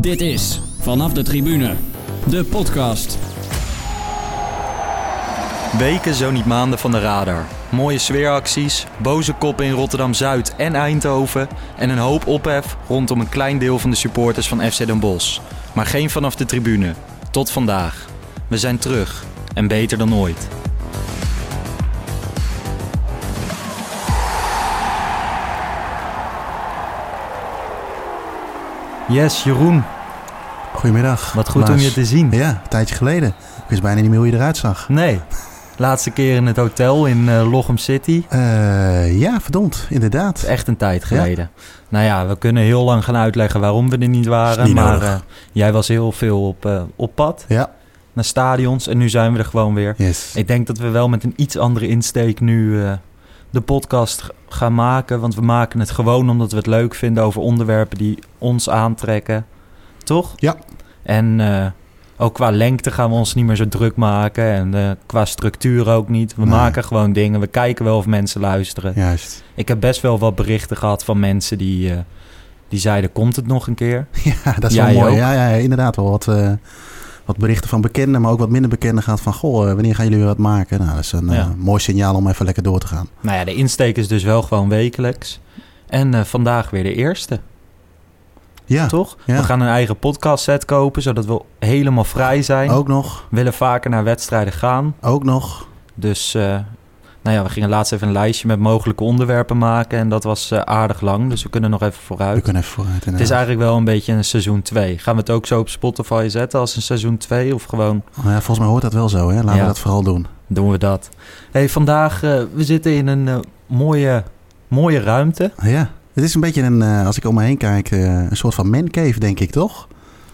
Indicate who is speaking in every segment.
Speaker 1: Dit is Vanaf de Tribune, de podcast.
Speaker 2: Weken, zo niet maanden van de radar. Mooie sfeeracties, boze koppen in Rotterdam-Zuid en Eindhoven... en een hoop ophef rondom een klein deel van de supporters van FC Den Bosch. Maar geen vanaf de tribune. Tot vandaag. We zijn terug. En beter dan ooit. Yes, Jeroen.
Speaker 3: Goedemiddag.
Speaker 2: Wat goed om je te zien.
Speaker 3: Ja, een tijdje geleden. Ik wist bijna niet meer hoe je eruit zag.
Speaker 2: Nee. Laatste keer in het hotel in Lochem City.
Speaker 3: Eh, ja, verdomd, inderdaad.
Speaker 2: Echt een tijd geleden. Nou ja, we kunnen heel lang gaan uitleggen waarom we er niet waren.
Speaker 3: Niet
Speaker 2: maar eh, jij was heel veel op, op pad
Speaker 3: Ja,
Speaker 2: naar stadions en nu zijn we er gewoon weer.
Speaker 3: yes.
Speaker 2: Ik denk dat we wel met een iets andere insteek nu de podcast gaan maken. Want we maken het gewoon omdat we het leuk vinden over onderwerpen die ons aantrekken. Toch?
Speaker 3: Ja.
Speaker 2: En eh, ook qua lengte gaan we ons niet meer zo druk maken. En eh, qua structuur ook niet. We
Speaker 3: Nee.
Speaker 2: maken gewoon dingen. We kijken wel of mensen luisteren.
Speaker 3: Juist.
Speaker 2: Ik heb best wel wat berichten gehad van mensen die, eh, die zeiden: Komt het nog een keer?
Speaker 3: Ja, dat is
Speaker 2: Jij
Speaker 3: wel mooi. Ja, ja, inderdaad wel wat, wat berichten van bekenden, maar ook wat minder bekenden gaat van... Goh, eh, wanneer gaan jullie weer wat maken? Nou, dat is een eh, mooi signaal om even lekker door te gaan.
Speaker 2: Nou ja, de insteek is dus wel gewoon wekelijks. En eh, vandaag weer de eerste,
Speaker 3: Ja,
Speaker 2: toch?
Speaker 3: ja.
Speaker 2: We gaan een eigen podcast set kopen, zodat we helemaal vrij zijn.
Speaker 3: ook nog.
Speaker 2: We willen vaker naar wedstrijden gaan.
Speaker 3: Ook nog.
Speaker 2: Dus nou ja, we gingen laatst even een lijstje met mogelijke onderwerpen maken. En dat was eh, aardig lang, dus we kunnen nog even vooruit.
Speaker 3: We kunnen even vooruit.
Speaker 2: Het is eigenlijk wel een beetje een seizoen 2. Gaan we het ook zo op Spotify zetten als een seizoen 2? Of gewoon
Speaker 3: Oh ja, volgens mij hoort dat wel zo, hè? Laten
Speaker 2: Ja.
Speaker 3: we dat vooral doen.
Speaker 2: doen we dat? hey, vandaag, eh, we zitten in een eh, mooie, mooie ruimte.
Speaker 3: Ja, het is een beetje een, eh, als ik om me heen kijk, eh, een soort van mancave, denk ik, toch?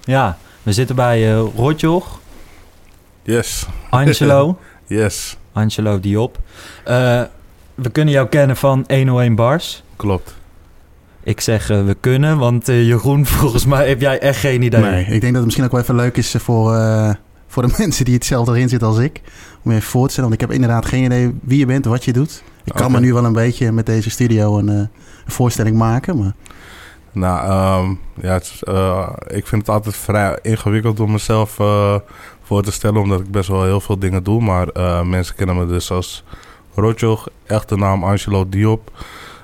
Speaker 2: Ja, we zitten bij eh Rotjoch,
Speaker 4: Yes,
Speaker 2: Angelo,
Speaker 4: yes,
Speaker 2: Angelo Diop. Eh, we kunnen jou kennen van 101 Bars.
Speaker 4: klopt.
Speaker 2: Ik zeg eh, we kunnen, want eh, Jeroen, volgens mij heb jij echt geen idee.
Speaker 3: Nee, ik denk dat het misschien ook wel even leuk is voor, eh, voor de mensen die hetzelfde erin zitten als ik. Om je even voor te stellen, want ik heb inderdaad geen idee wie je bent, wat je doet. Ik kan me nu wel een beetje met deze studio een, een voorstelling maken. Maar
Speaker 4: Nou, ehm, ja, het eh, ik vind het altijd vrij ingewikkeld om mezelf eh, voor te stellen, omdat ik best wel heel veel dingen doe. Maar eh, mensen kennen me dus als Rotjoch, echte naam Angelo Diop.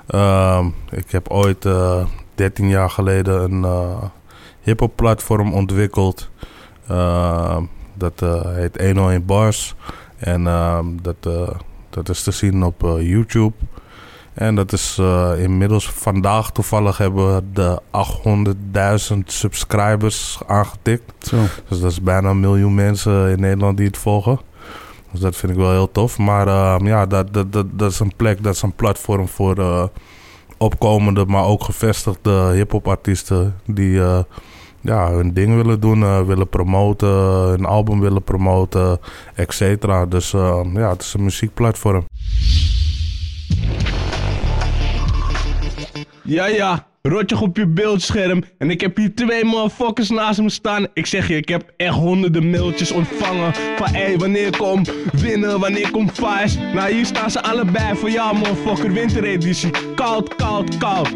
Speaker 4: Ehm, ik heb ooit eh 13 jaar geleden een eh hip-hop platform ontwikkeld. Ehm, dat eh, heet 101 Bars. En ehm, dat, eh, dat is te zien op eh, YouTube. En dat is eh, inmiddels vandaag toevallig hebben we de 800.000 subscribers aangetikt.
Speaker 3: zo.
Speaker 4: Dus dat is bijna een miljoen mensen in Nederland die het volgen. Dus dat vind ik wel heel tof. Maar ehm, ja, dat, dat, dat, dat is een plek, dat is een platform voor eh, opkomende, maar ook gevestigde hip-hop artiesten die eh, ja, hun ding willen doen, willen promoten, hun album willen promoten, et cetera. Dus ehm, ja, het is een muziekplatform.
Speaker 5: Ja, ja, rotje op je beeldscherm. En ik heb hier twee motherfuckers naast me staan. Ik zeg je, ik heb echt honderden mailtjes ontvangen. Van hé, wanneer kom winnen, wanneer komt Vice? Nou, hier staan ze allebei voor jou, motherfucker. Wintereditie. Koud, koud, koud.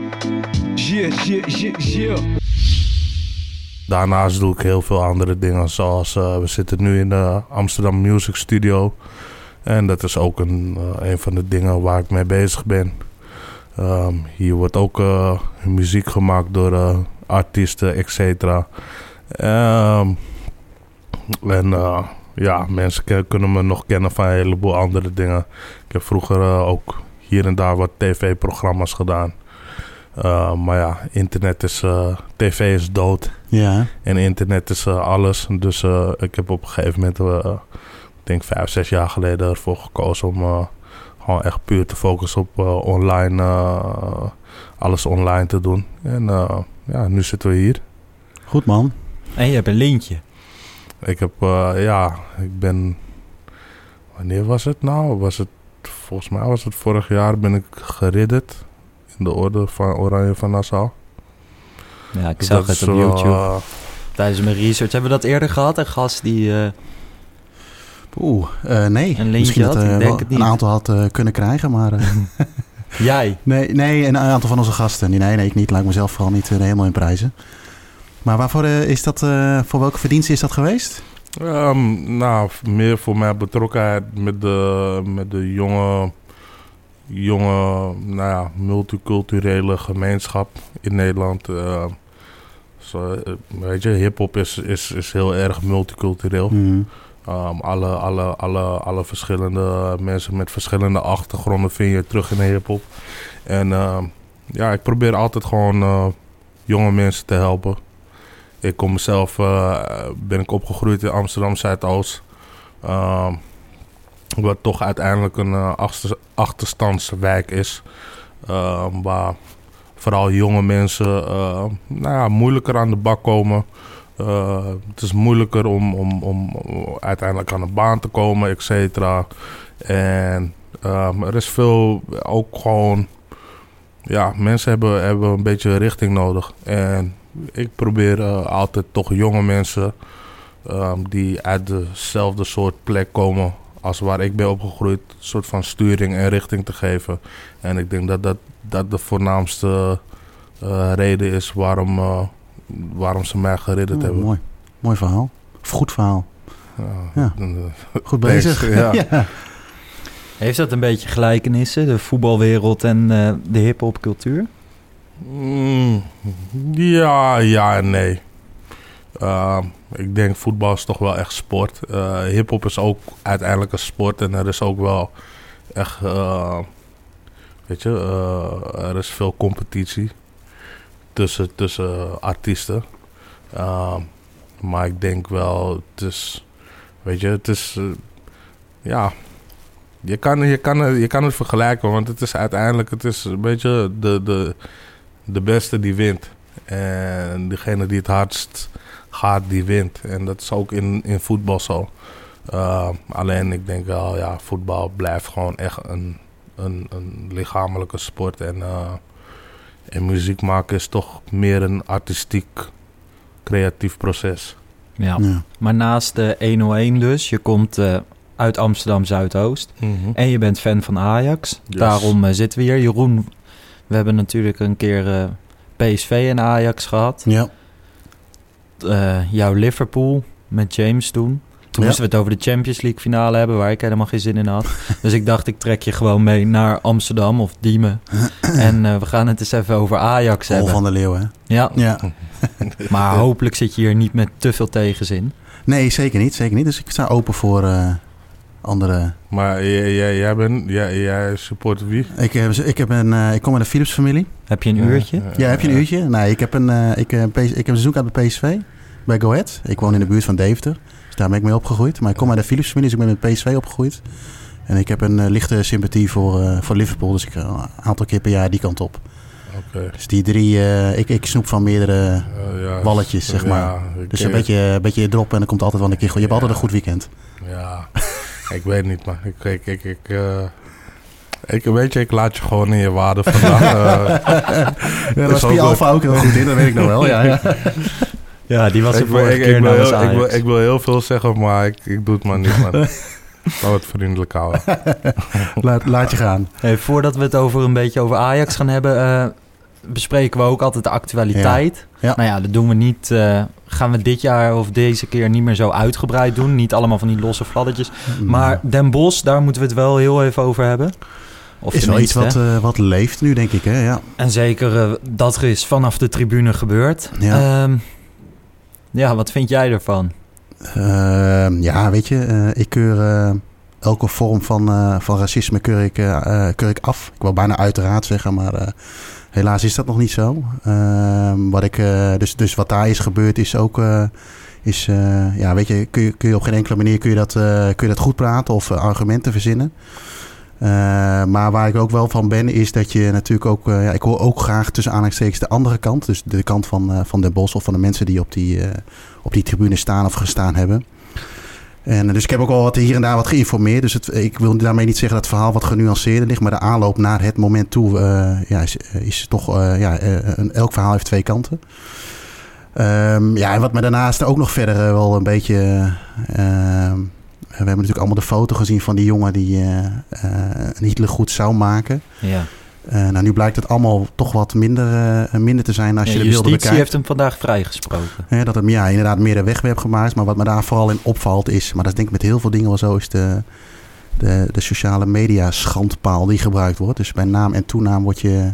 Speaker 5: Yeah, yeah, yeah, yeah.
Speaker 4: Daarnaast doe ik heel veel andere dingen, zoals eh, we zitten nu in de Amsterdam Music Studio. En dat is ook een, eh, een van de dingen waar ik mee bezig ben. Ehm, hier wordt ook eh, muziek gemaakt door eh, artiesten, et cetera. Ehm, en eh, ja, mensen kunnen me nog kennen van een heleboel andere dingen. Ik heb vroeger ook hier en daar wat tv-programma's gedaan. Uh, maar ja, internet is, tv is dood.
Speaker 3: Ja,
Speaker 4: En internet is alles. Dus ik heb op een gegeven moment, ik denk vijf, zes jaar geleden ervoor gekozen om gewoon echt puur te focussen op uh, online, alles online te doen. En ja, nu zitten we hier.
Speaker 3: goed man.
Speaker 2: En je hebt een lintje.
Speaker 4: Ik heb, ja, ik ben, wanneer was het nou? Was het, volgens mij was het vorig jaar ben ik geridderd in de orde van Oranje van Nassau.
Speaker 2: Ja, ik zag het op YouTube. Uh, Tijdens mijn research. Hebben we dat eerder gehad? Een gast die... Uh,
Speaker 3: Oeh, uh, nee.
Speaker 2: Een
Speaker 3: Misschien
Speaker 2: had,
Speaker 3: dat
Speaker 2: ik denk het niet.
Speaker 3: een aantal had uh, kunnen krijgen, maar... uh,
Speaker 2: Jij?
Speaker 3: Nee, nee, een aantal van onze gasten. Nee, nee, ik niet. Laat ik mezelf vooral niet uh, helemaal in prijzen. Maar waarvoor eh, is dat, eh, voor welke verdienste is dat geweest?
Speaker 4: Ehm, nou, meer voor mijn betrokkenheid met de, met de jonge, jonge nou ja, multiculturele gemeenschap in Nederland. Eh, zo, eh, weet je, hip-hop is, is, is heel erg multicultureel.
Speaker 3: Mhm.
Speaker 4: Um, alle, alle, alle, alle verschillende mensen met verschillende achtergronden vind je terug in de hip-hop. En ehm, ja, ik probeer altijd gewoon eh, jonge mensen te helpen. Ik kom mezelf, eh, ben ik opgegroeid in Amsterdam Zuidoost. Ehm wat toch uiteindelijk een eh, achter, achterstandswijk is. Ehm, waar vooral jonge mensen nou ja, moeilijker aan de bak komen. Eh, het is moeilijker om, om, om uiteindelijk aan een baan te komen, et cetera. En ehm, er is veel ook gewoon... Ja, mensen hebben, hebben een beetje richting nodig. En ik probeer eh, altijd toch jonge mensen... ehm, die uit dezelfde soort plek komen als waar ik ben opgegroeid... een soort van sturing en richting te geven. En ik denk dat dat, dat de voornaamste eh, reden is waarom, waarom ze mij geridderd
Speaker 3: Oh,
Speaker 4: hebben.
Speaker 3: mooi. Mooi verhaal. Of goed verhaal. Ja.
Speaker 4: eh,
Speaker 3: Goed bezig.
Speaker 4: ja.
Speaker 3: ja.
Speaker 2: Heeft dat een beetje gelijkenissen, de voetbalwereld en eh, de hip-hopcultuur?
Speaker 4: Mm, ja, ja en nee. Uh, ik denk voetbal is toch wel echt sport. Uh, Hip-hop is ook uiteindelijk een sport en er is ook wel echt, uh, weet je, uh, er is veel competitie tussen, artiesten. Uh, maar ik denk wel, het is, weet je, het is, uh, ja, je kan, je, kan, je kan het vergelijken, want het is uiteindelijk, het is een beetje de, de, de beste die wint. En degene die het hardst gaat, die wint. En dat is ook in, in voetbal zo. Uh, alleen ik denk wel, ja, voetbal blijft gewoon echt een, een, een lichamelijke sport. En, uh, en muziek maken is toch meer een artistiek, creatief proces.
Speaker 2: Ja.
Speaker 3: Ja.
Speaker 2: Maar naast de 101 dus, je komt uh, uit Amsterdam Zuidoost
Speaker 4: Mm -hmm.
Speaker 2: en je bent fan van Ajax.
Speaker 4: Yes.
Speaker 2: Daarom uh, zitten we hier. Jeroen, we hebben natuurlijk een keer uh, PSV en Ajax gehad.
Speaker 3: Ja.
Speaker 2: Uh, jouw Liverpool met James toen. Toen
Speaker 3: Ja.
Speaker 2: moesten we het over de Champions League finale hebben, waar ik helemaal geen zin in had. dus ik dacht, ik trek je gewoon mee naar Amsterdam of Diemen. en uh, we gaan het eens even over Ajax
Speaker 3: Hol
Speaker 2: hebben.
Speaker 3: van de Leeuw, hè?
Speaker 2: Ja,
Speaker 3: Ja.
Speaker 2: maar hopelijk zit je hier niet met te veel tegenzin.
Speaker 3: Nee, zeker niet. Zeker niet. Dus ik sta open voor uh, andere...
Speaker 4: Maar jij, jij, jij, bent, jij, jij support wie?
Speaker 3: Ik, heb, ik, heb een, uh, ik kom uit een Philips-familie.
Speaker 2: Heb je een uurtje?
Speaker 3: Ja, heb je een uurtje? Nee, ik heb een, uh, ik, ik heb een bij PSV, bij Go Ahead. Ik woon in de buurt van Deventer, daar ben ik mee opgegroeid. Maar ik kom uit de Philips-familie, dus ik ben met PSV opgegroeid. En ik heb een uh, lichte sympathie voor, uh, voor Liverpool, dus ik ga een aantal keer per jaar die kant op.
Speaker 4: Okay.
Speaker 3: Dus die drie, ik, ik snoep van meerdere ja, walletjes, zeg maar. Dus een beetje, een beetje drop en dan komt altijd wel een keer goed. Je hebt altijd een goed weekend.
Speaker 4: Ja, ik weet niet, maar ik, ik, ik, ik, ik weet je, ik laat je gewoon in je waarde vandaag. Uh,
Speaker 3: ja, was Alfa ook heel goed in, dat weet ik nog wel. Ja, ja.
Speaker 2: ja die was
Speaker 4: ik,
Speaker 2: vorige
Speaker 4: ik,
Speaker 2: keer
Speaker 4: ik, wil
Speaker 2: namens
Speaker 4: heel, ik, wil, ik wil heel veel zeggen, maar ik, ik doe het maar niet, man. Laat het vriendelijk houden.
Speaker 3: laat, laat je gaan.
Speaker 2: Hey, voordat we het over een beetje over Ajax gaan hebben, uh, bespreken we ook altijd de actualiteit.
Speaker 3: Ja. Ja.
Speaker 2: Nou ja, dat doen we niet. Uh, gaan we dit jaar of deze keer niet meer zo uitgebreid doen. Niet allemaal van die losse fladdertjes. Maar Den Bos, daar moeten we het wel heel even over hebben.
Speaker 3: Of is wel iets wat, uh, wat leeft nu, denk ik. Hè? Ja.
Speaker 2: En zeker uh, dat er is vanaf de tribune gebeurd.
Speaker 3: Ja,
Speaker 2: um, ja wat vind jij ervan?
Speaker 3: Uh, ja, weet je, uh, ik keur uh, elke vorm van, uh, van racisme keur ik, keur ik af. Ik wil bijna uiteraard zeggen, maar helaas is dat nog niet zo. Ehm, wat ik, dus, dus wat daar is gebeurd is ook... is, ja, weet je, kun je, kun je op geen enkele manier kun je dat, kun je dat goed praten of argumenten verzinnen. Uh, maar waar ik ook wel van ben, is dat je natuurlijk ook... Uh, ja, ik hoor ook graag tussen aanhalingstekens de andere kant. Dus de kant van, uh, van Den Bos of van de mensen die op die, op die tribune staan of gestaan hebben. En dus ik heb ook al wat hier en daar wat geïnformeerd. Dus ik wil daarmee niet zeggen dat het verhaal wat genuanceerder ligt. Maar de aanloop naar het moment toe ja, is, toch... ja, elk verhaal heeft twee kanten. Um, ja, en wat me daarnaast ook nog verder wel een beetje... We hebben natuurlijk allemaal de foto gezien van die jongen die uh, een Hitler goed zou maken.
Speaker 2: Ja.
Speaker 3: Eh, nou, nu blijkt het allemaal toch wat minder, minder te zijn als
Speaker 6: Ja,
Speaker 3: je de beelden
Speaker 6: justitie
Speaker 3: bekijkt.
Speaker 6: heeft hem vandaag vrijgesproken.
Speaker 3: Dat hem ja, inderdaad meer de wegwerp gemaakt. Maar wat me daar vooral in opvalt is... maar dat is denk ik met heel veel dingen wel zo... is de, de, de sociale media schandpaal die gebruikt wordt. Dus bij naam en toenaam word je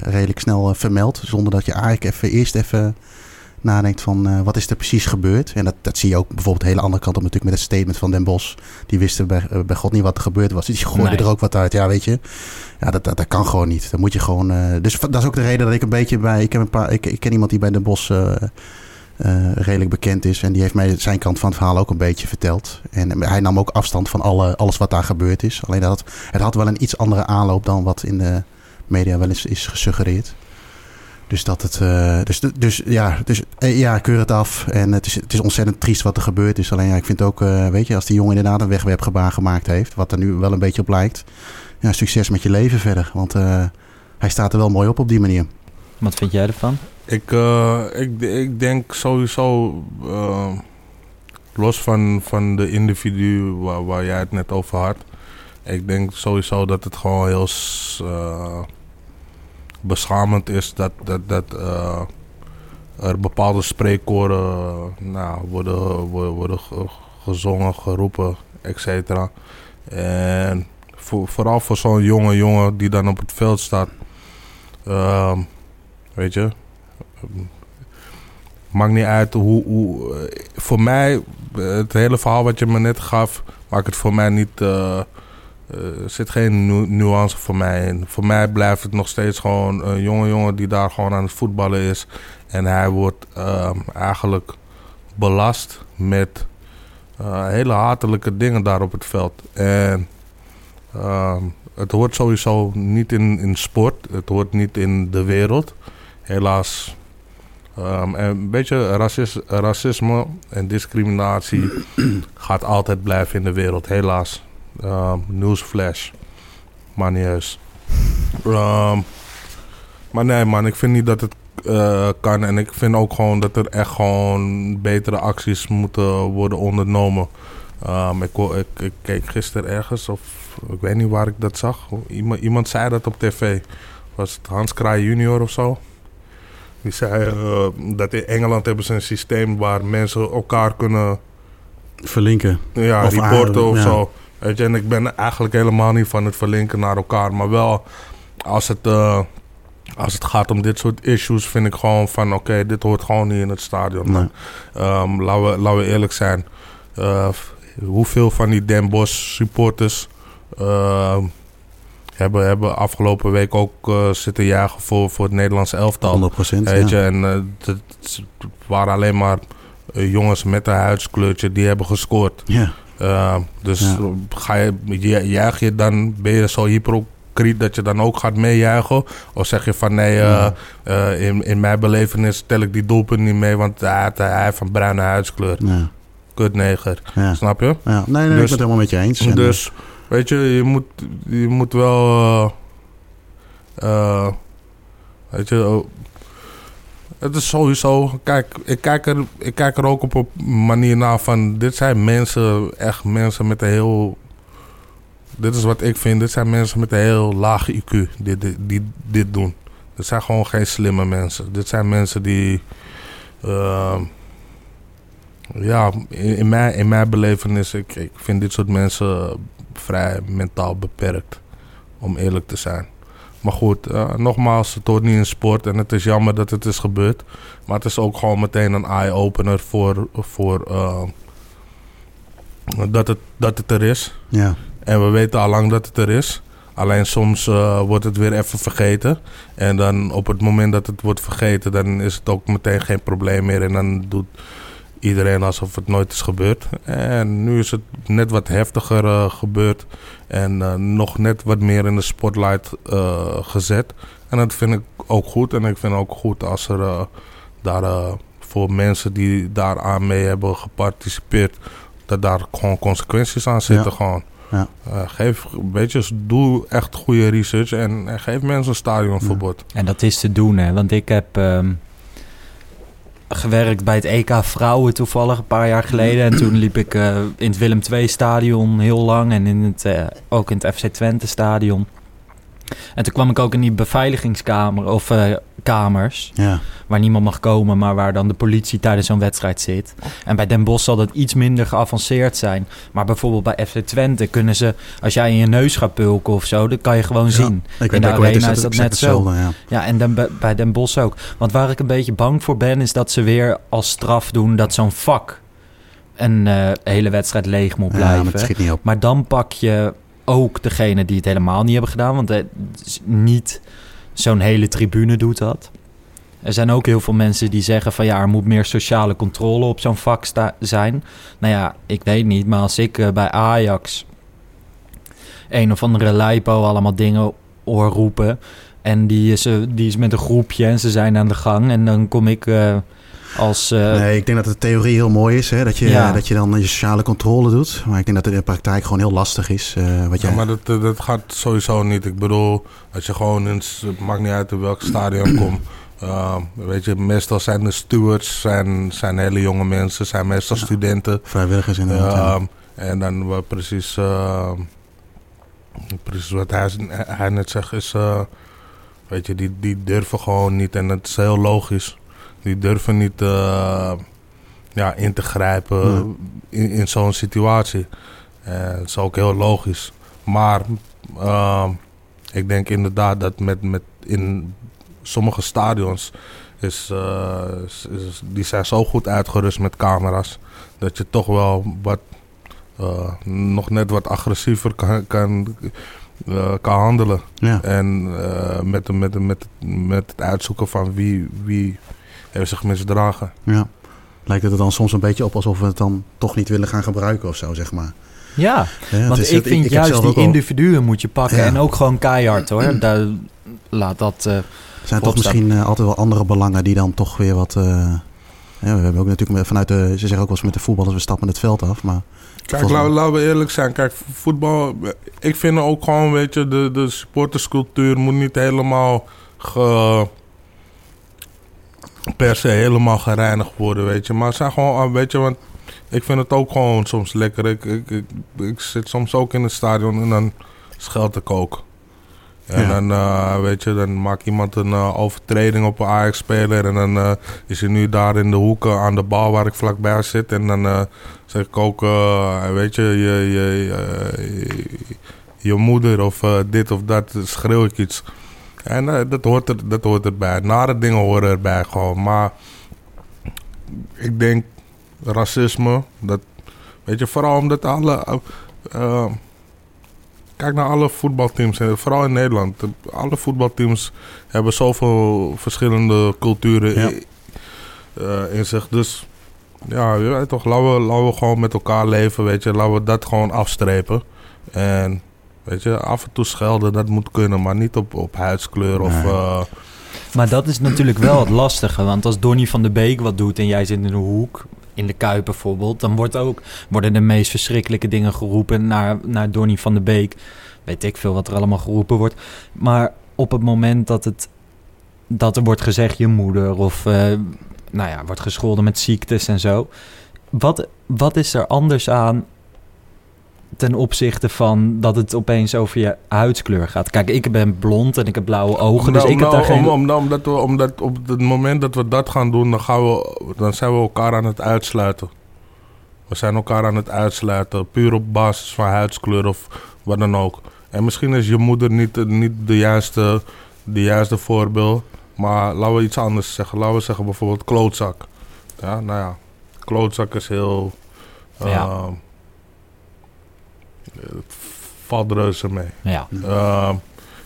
Speaker 3: redelijk snel vermeld... zonder dat je eigenlijk even, eerst even nadenkt van... eh, wat is er precies gebeurd? En dat, dat zie je ook bijvoorbeeld de hele andere kant op... natuurlijk met het statement van Den Bos. Die wisten bij, eh, bij God niet wat er gebeurd was. Dus die gooide
Speaker 6: Nee.
Speaker 3: er ook wat uit. Ja, weet je... Ja, dat, dat, dat kan gewoon niet. Dan moet je gewoon. eh, dus dat is ook de reden dat ik een beetje bij. Ik, heb een paar, ik, ik ken iemand die bij Den Bos redelijk bekend is. En die heeft mij zijn kant van het verhaal ook een beetje verteld. En hij nam ook afstand van alle, alles wat daar gebeurd is. Alleen dat het, het had wel een iets andere aanloop dan wat in de media wel eens is gesuggereerd. Dus dat het. eh, dus, dus ja, dus, eh, ja, ik keur het af. En het is, het is ontzettend triest wat er gebeurd is. Alleen ja, ik vind ook, eh, weet je, als die jongen inderdaad een wegwerpgebaar gemaakt heeft. Wat er nu wel een beetje op lijkt. Ja, succes met je leven verder. Want eh, hij staat er wel mooi op op die manier.
Speaker 6: Wat vind jij ervan?
Speaker 4: Ik, eh, ik, ik denk sowieso, los van, van de individu waar, waar jij het net over had, ik denk sowieso dat het gewoon heel eh, beschamend is dat, dat, dat eh, er bepaalde spreekkoren nou, worden, worden, worden ge- gezongen, geroepen, et cetera. En voor, vooral voor zo'n jonge jongen die dan op het veld staat, ehm, weet je, Maakt niet uit hoe. hoe voor mij, het hele verhaal wat je me net gaf, maakt het voor mij niet. eh, er zit geen nu- nuance voor mij in. Voor mij blijft het nog steeds gewoon een jonge jongen die daar gewoon aan het voetballen is. En hij wordt ehm, eigenlijk belast met eh, hele hatelijke dingen daar op het veld. En ehm, het hoort sowieso niet in, in sport. Het hoort niet in de wereld. Helaas Ehm, en een beetje racis- racisme en discriminatie gaat altijd blijven in de wereld, helaas. Ehm newsflash. Maar niet eens. Ehm, maar nee man, ik vind niet dat het eh, kan. En ik vind ook gewoon dat er echt gewoon betere acties moeten worden ondernomen. Ehm, ik, ik, ik keek gisteren ergens, of ik weet niet waar ik dat zag. Iemand, iemand zei dat op tv. Was het Hans Kraai junior of zo? Die zei eh, dat in Engeland hebben ze een systeem waar mensen elkaar kunnen
Speaker 3: Verlinken.
Speaker 4: ja,
Speaker 3: Of
Speaker 4: reporten of
Speaker 3: ja.
Speaker 4: zo. Weet je, en ik ben eigenlijk helemaal niet van het verlinken naar elkaar. Maar wel als het, eh, als het gaat om dit soort issues, vind ik gewoon van oké, dit hoort gewoon niet in het stadion. man. Ehm, laten, we, laten we eerlijk zijn. Eh, hoeveel van die Den Bosch supporters ehm, hebben, hebben afgelopen week ook eh, zitten jagen voor, voor het Nederlandse elftal?
Speaker 3: 100 procent.
Speaker 4: Weet
Speaker 3: Ja.
Speaker 4: je, en het waren alleen maar jongens met een huidskleurtje die hebben gescoord.
Speaker 3: ja.
Speaker 4: Uh, dus
Speaker 3: Ja.
Speaker 4: ga je, ju- juich je dan, ben je zo hypocriet dat je dan ook gaat meejuichen? Of zeg je van nee, eh, eh, in, in mijn belevenis tel ik die doelpunt niet mee, want hij, hij heeft een bruine huidskleur.
Speaker 3: Ja.
Speaker 4: Kutneger,
Speaker 3: Ja.
Speaker 4: snap je?
Speaker 3: Ja. Nee, nee, ik
Speaker 4: Dus-
Speaker 3: ben het helemaal met je eens. En,
Speaker 4: Dus, weet je, je moet, je moet wel. weet je, oh, het is sowieso. Kijk, ik kijk, er, ik kijk er ook op een manier naar van. Dit zijn mensen, echt mensen met een heel. Dit is wat ik vind. Dit zijn mensen met een heel laag IQ die, die, dit doen. Dit zijn gewoon geen slimme mensen. Dit zijn mensen die. eh, ja, in, in, mijn, in mijn belevenis, ik, ik vind dit soort mensen vrij mentaal beperkt. Om eerlijk te zijn. Maar goed, eh, nogmaals, het hoort niet in sport en het is jammer dat het is gebeurd. Maar het is ook gewoon meteen een eye-opener voor, voor eh, dat, het, dat het er is.
Speaker 3: ja.
Speaker 4: En we weten al lang dat het er is. Alleen soms eh, wordt het weer even vergeten. En dan op het moment dat het wordt vergeten, dan is het ook meteen geen probleem meer. En dan doet iedereen alsof het nooit is gebeurd. En nu is het net wat heftiger eh, gebeurd. En eh, nog net wat meer in de spotlight eh, gezet. En dat vind ik ook goed. En ik vind ook goed als er eh, daar eh, voor mensen die daaraan mee hebben geparticipeerd, dat daar gewoon consequenties aan zitten.
Speaker 3: Ja.
Speaker 4: Gewoon.
Speaker 3: Ja.
Speaker 4: Eh, geef, weet je, doe echt goede research en, en geef mensen een stadionverbod.
Speaker 6: En dat is te doen, hè. Want ik heb ehm, gewerkt bij het EK Vrouwen toevallig een paar jaar geleden. En toen liep ik eh, in het Willem II-stadion heel lang. En in het, eh, ook in het FC Twente-stadion.
Speaker 2: En toen kwam ik ook in die beveiligingskamer of eh, kamers
Speaker 3: Ja.
Speaker 2: waar niemand mag komen, maar waar dan de politie tijdens zo'n wedstrijd zit. En bij Den Bosch zal dat iets minder geavanceerd zijn. Maar bijvoorbeeld bij FC Twente kunnen ze, als jij in je neus gaat pulken of zo, dat kan je gewoon zien.
Speaker 3: Ik
Speaker 2: In de arena is dat net zo.
Speaker 3: Ja.
Speaker 2: Ja, en dan bij- Den Bosch ook. Want waar ik een beetje bang voor ben, is dat ze weer als straf doen dat zo'n vak een eh, hele wedstrijd leeg moet
Speaker 3: Ja,
Speaker 2: blijven.
Speaker 3: maar het schiet niet op.
Speaker 2: Maar dan pak je ook degene die het helemaal niet hebben gedaan. Want is niet zo'n hele tribune doet dat. Er zijn ook heel veel mensen die zeggen van ja, er moet meer sociale controle op zo'n vak zijn. Nou ja, ik weet niet, maar als ik eh, bij Ajax een of andere lijpo allemaal dingen hoor roepen. En die is, eh, die is met een groepje en ze zijn aan de gang. En dan kom ik eh, als... eh,
Speaker 3: Nee, ik denk dat de theorie heel mooi is. Hè? Dat, je,
Speaker 2: Ja.
Speaker 3: dat je dan je sociale controle doet. Maar ik denk dat het in de praktijk gewoon heel lastig is. eh, wat
Speaker 4: Ja,
Speaker 3: jij...
Speaker 4: maar dat, eh, dat gaat sowieso niet. Ik bedoel, als je gewoon in, het maakt niet uit in welk stadion komt. Uh, weet je, meestal zijn de stewards, zijn, zijn hele jonge mensen, zijn meestal studenten.
Speaker 3: Vrijwilligers inderdaad. ja.
Speaker 4: Ehm, en dan wat precies, eh, precies wat hij, hij net zegt is, eh, weet je, die, die durven gewoon niet. En dat is heel logisch. Die durven niet eh, ja, in te grijpen in, in zo'n situatie. Eh, dat is ook heel logisch. Maar ehm, ik denk inderdaad dat met, met in sommige stadions is, eh, is- is- die zijn zo goed uitgerust met camera's dat je toch wel wat nog net wat agressiever kan, kan, kan handelen.
Speaker 3: ja.
Speaker 4: En met, met, met, met het uitzoeken van wie, wie heeft zich misdragen.
Speaker 3: ja. Lijkt het er dan soms een beetje op alsof we het dan toch niet willen gaan gebruiken of zo, zeg maar.
Speaker 2: ja, Want
Speaker 3: is-
Speaker 2: ik vind juist die
Speaker 3: al-
Speaker 2: individuen moet je pakken.
Speaker 3: Ja.
Speaker 2: En ook gewoon keihard hoor. Daar, laat dat... eh,
Speaker 3: zijn toch misschien eh, altijd wel andere belangen die dan toch weer wat... eh, ja, we hebben ook natuurlijk vanuit de... Ze zeggen ook wel eens met de voetballers, we stappen het veld af. Maar
Speaker 4: Kijk, laten we eerlijk zijn. Kijk, voetbal... Ik vind ook gewoon, weet je, de, de supporterscultuur moet niet helemaal ge, per se helemaal gereinigd worden, weet je. Maar het zijn gewoon, ah, weet je, want ik vind het ook gewoon soms lekker. Ik, ik, ik, ik zit soms ook in het stadion en dan scheld ik ook. En
Speaker 3: Ja.
Speaker 4: dan, eh, weet je, dan maakt iemand een eh, overtreding op een Ajax-speler. En dan eh, is hij nu daar in de hoeken aan de bal waar ik vlakbij zit. En dan zeg ik ook, weet je, je, je, je, je moeder of dit of dat, schreeuw ik iets. En eh, dat, hoort er, dat hoort erbij. Nare dingen horen erbij gewoon. Maar ik denk racisme, dat, weet je, vooral omdat alle... eh, kijk naar alle voetbalteams, vooral in Nederland. De- Alle voetbalteams hebben zoveel verschillende culturen
Speaker 3: Ja.
Speaker 4: eh, in zich. Dus ja, je weet toch, laten we, laten we gewoon met elkaar leven, weet je. Laten we dat gewoon afstrepen. En weet je, af en toe schelden, dat moet kunnen, maar niet op, op huidskleur of...
Speaker 3: Nee.
Speaker 4: eh,
Speaker 2: Maar dat is natuurlijk wel het lastige. Want als Donny van de Beek wat doet en jij zit in een hoek, in de Kuip bijvoorbeeld, dan wordt ook, worden de meest verschrikkelijke dingen geroepen naar, naar Donny van de Beek. Weet ik veel wat er allemaal geroepen wordt. Maar op het moment dat, het, dat er wordt gezegd je moeder of eh, nou ja, wordt gescholden met ziektes en zo. Wat, wat is er anders aan ten opzichte van dat het opeens over je huidskleur gaat? Kijk, ik ben blond en ik heb blauwe ogen, dus
Speaker 4: Nou,
Speaker 2: ik heb
Speaker 4: nou,
Speaker 2: daar geen...
Speaker 4: om, om, omdat, we, omdat op het moment dat we dat gaan doen, dan, gaan we, dan zijn we elkaar aan het uitsluiten. We zijn elkaar aan het uitsluiten, puur op basis van huidskleur of wat dan ook. En misschien is je moeder niet, niet de, juiste, de juiste voorbeeld, maar laten we iets anders zeggen. Laten we zeggen bijvoorbeeld klootzak. Ja, nou ja, klootzak is heel...
Speaker 2: Ja.
Speaker 4: Ehm, het valt reuze mee.
Speaker 2: Ja.
Speaker 4: Uh,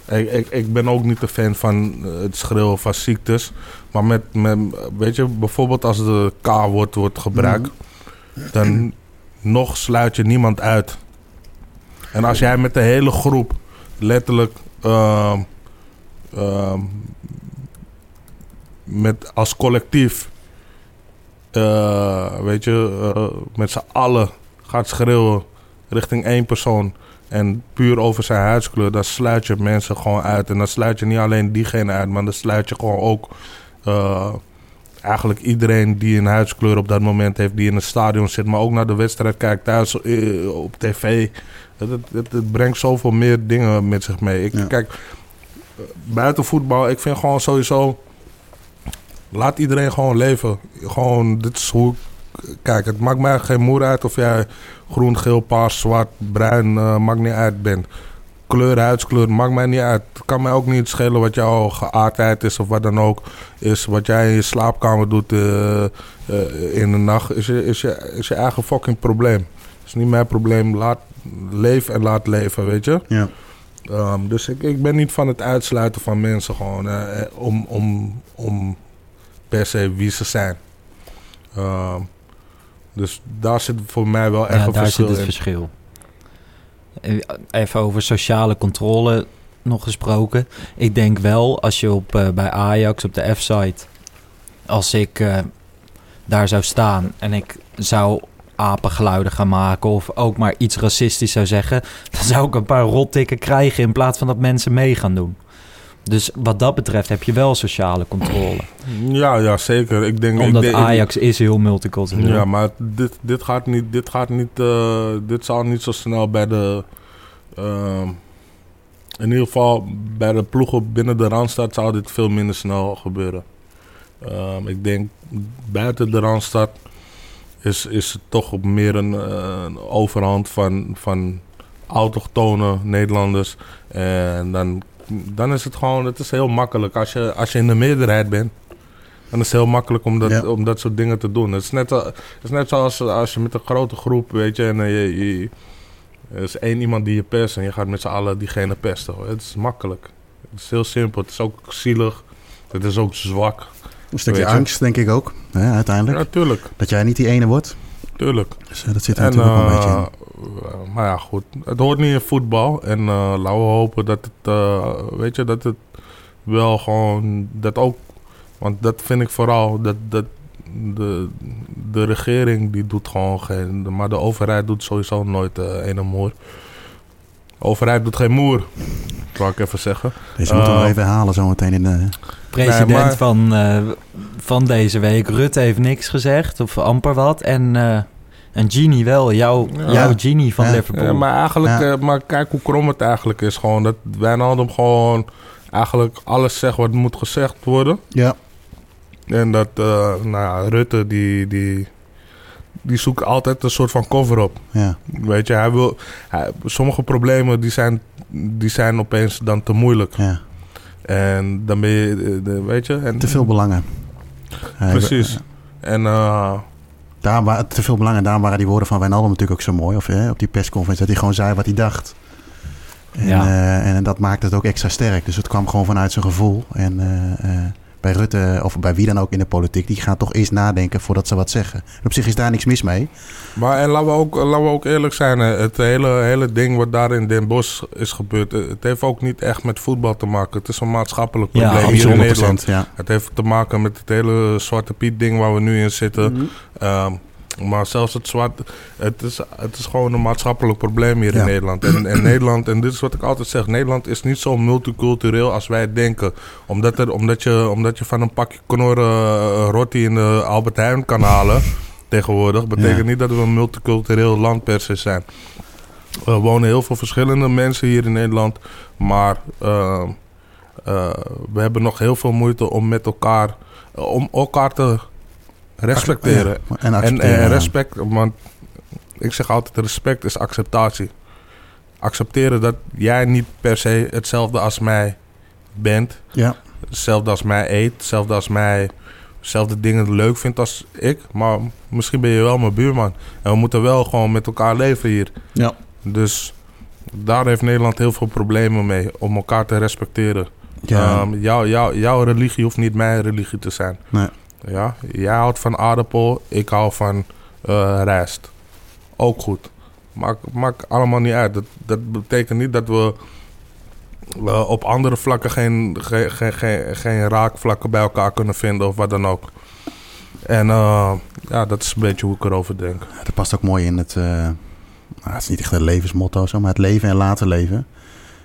Speaker 4: ik, ik, ik ben ook niet een fan van eh, het schreeuwen van ziektes. Maar met, met weet je, bijvoorbeeld als de K-woord wordt gebruikt, dan nog sluit je niemand uit. En als jij met de hele groep letterlijk ehm, ehm, met als collectief, eh, weet je, eh, met z'n allen gaat schreeuwen richting één persoon en puur over zijn huidskleur, dan sluit je mensen gewoon uit. En dan sluit je niet alleen diegene uit, maar dan sluit je gewoon ook eh, eigenlijk iedereen die een huidskleur op dat moment heeft, die in het stadion zit, maar ook naar de wedstrijd kijkt thuis eh, op tv. Het, het, het, het brengt zoveel meer dingen met zich mee. Ik,
Speaker 3: Ja.
Speaker 4: Kijk, buiten voetbal, ik vind gewoon sowieso... Laat iedereen gewoon leven. Gewoon, dit is hoe... Kijk, het maakt mij geen moer uit of jij groen, geel, paars, zwart, bruin, eh, maakt niet uit bent. Kleur, huidskleur, maakt mij niet uit. Het kan mij ook niet schelen wat jouw geaardheid is of wat dan ook is. Wat jij in je slaapkamer doet eh, eh, in de nacht, is je, is, je, is je eigen fucking probleem. Het is niet mijn probleem. Laat leven en laat leven, weet je.
Speaker 3: Ja.
Speaker 4: Um, dus ik, ik ben niet van het uitsluiten van mensen gewoon om, om, om per se wie ze zijn. Um, dus daar zit voor mij wel echt
Speaker 2: ja,
Speaker 4: een
Speaker 2: daar
Speaker 4: verschil
Speaker 2: zit het
Speaker 4: in.
Speaker 2: verschil. Even over sociale controle nog gesproken. Ik denk wel, als je op, uh, bij Ajax op de F-site... als ik uh, daar zou staan en ik zou apengeluiden gaan maken... of ook maar iets racistisch zou zeggen... dan zou ik een paar rottikken krijgen... in plaats van dat mensen mee gaan doen. Dus wat dat betreft heb je wel sociale controle.
Speaker 4: Ja, ja zeker. Ik denk,
Speaker 2: Omdat
Speaker 4: ik denk,
Speaker 2: Ajax is heel multicultureel.
Speaker 4: Ja, maar dit, dit gaat niet... Dit, gaat niet uh, dit zal niet zo snel bij de... Uh, in ieder geval bij de ploegen binnen de Randstad... zou dit veel minder snel gebeuren. Uh, ik denk buiten de Randstad... is, is het toch op meer een, een overhand van, van autochtone Nederlanders. En dan dan is het gewoon, het is heel makkelijk. Als je, als je in de meerderheid bent, dan is het heel makkelijk om dat, ja. om dat soort dingen te doen. Het is net, het is net zoals als je met een grote groep, weet je, en je, je, er is één iemand die je pest en je gaat met z'n allen diegene pesten. Het is makkelijk. Het is heel simpel. Het is ook zielig. Het is ook zwak.
Speaker 3: Een stukje angst, denk ik ook, hè, uiteindelijk.
Speaker 4: Ja, tuurlijk.
Speaker 3: Dat jij niet die ene wordt.
Speaker 4: Tuurlijk.
Speaker 3: Dus dat zit er en, natuurlijk uh, een beetje in.
Speaker 4: Uh, maar ja, goed. Het hoort niet in voetbal. En uh, laten we hopen dat het, uh, weet je, dat het wel gewoon, dat ook, want dat vind ik vooral, dat, dat de, de regering die doet gewoon geen, maar de overheid doet sowieso nooit uh, een moer. De overheid doet geen moer, wou ik even zeggen.
Speaker 3: Deze moeten we nog even halen zometeen in de...
Speaker 2: President nee, maar... van, van deze week, Rutte heeft niks gezegd, of amper wat, en... En Genie wel, jouw, ja. jouw Genie van
Speaker 4: ja.
Speaker 2: Liverpool.
Speaker 4: Ja, maar eigenlijk, ja. uh, maar kijk hoe krom het eigenlijk is. Gewoon dat Wijnaldum gewoon eigenlijk alles zegt wat moet gezegd worden.
Speaker 3: Ja.
Speaker 4: En dat, uh, nou ja, Rutte die, die, die zoekt altijd een soort van cover op.
Speaker 3: Ja.
Speaker 4: Weet je, hij wil, hij, sommige problemen die zijn, die zijn opeens dan te moeilijk.
Speaker 3: Ja.
Speaker 4: En dan ben je, de, weet je. En,
Speaker 3: te veel belangen.
Speaker 4: Precies. En uh,
Speaker 3: daar waren te veel belang en daarom waren die woorden van Wijnaldum natuurlijk ook zo mooi. Of hè, op die persconferentie, dat hij gewoon zei wat hij dacht. En,
Speaker 2: ja.
Speaker 3: uh, en dat maakte het ook extra sterk. Dus het kwam gewoon vanuit zijn gevoel. En uh, uh, bij Rutte, of bij wie dan ook in de politiek, die gaan toch eerst nadenken voordat ze wat zeggen. En op zich is daar niks mis mee.
Speaker 4: Maar en laten we ook, laten we ook eerlijk zijn, het hele, hele ding wat daar in Den Bosch is gebeurd, het heeft ook niet echt met voetbal te maken. Het is een maatschappelijk probleem
Speaker 3: ja,
Speaker 4: hier in Nederland.
Speaker 3: Ja.
Speaker 4: Het heeft te maken met het hele Zwarte Piet ding waar we nu in zitten. Mm -hmm. um, maar zelfs het zwart, het is, het is gewoon een maatschappelijk probleem hier ja. in Nederland. En, en Nederland, en dit is wat ik altijd zeg, Nederland is niet zo multicultureel als wij denken. Omdat, er, omdat, je, omdat je van een pakje knorren uh, rotti in de Albert Heijn kan halen tegenwoordig, betekent ja. niet dat we een multicultureel land per se zijn. Er wonen heel veel verschillende mensen hier in Nederland, maar uh, uh, we hebben nog heel veel moeite om met elkaar, om elkaar te respecteren.
Speaker 3: Ja, en,
Speaker 4: en, en respect, want ik zeg altijd: respect is acceptatie. Accepteren dat jij niet per se hetzelfde als mij bent.
Speaker 3: Ja.
Speaker 4: Hetzelfde als mij eet, hetzelfde als mij. Dezelfde dingen leuk vindt als ik. Maar misschien ben je wel mijn buurman. En we moeten wel gewoon met elkaar leven hier.
Speaker 3: Ja.
Speaker 4: Dus daar heeft Nederland heel veel problemen mee. Om elkaar te respecteren.
Speaker 3: Ja.
Speaker 4: Um, jou, jou, jouw religie hoeft niet mijn religie te zijn.
Speaker 3: Nee.
Speaker 4: Ja, jij houdt van aardappel, ik hou van uh, rijst. Ook goed. Maakt maak allemaal niet uit. Dat, dat betekent niet dat we uh, op andere vlakken geen, geen, geen, geen, geen raakvlakken bij elkaar kunnen vinden of wat dan ook. En uh, ja, dat is een beetje hoe ik erover denk.
Speaker 3: Ja, dat past ook mooi in het, nou, het is niet echt een levensmotto, zo, maar het leven en laten leven.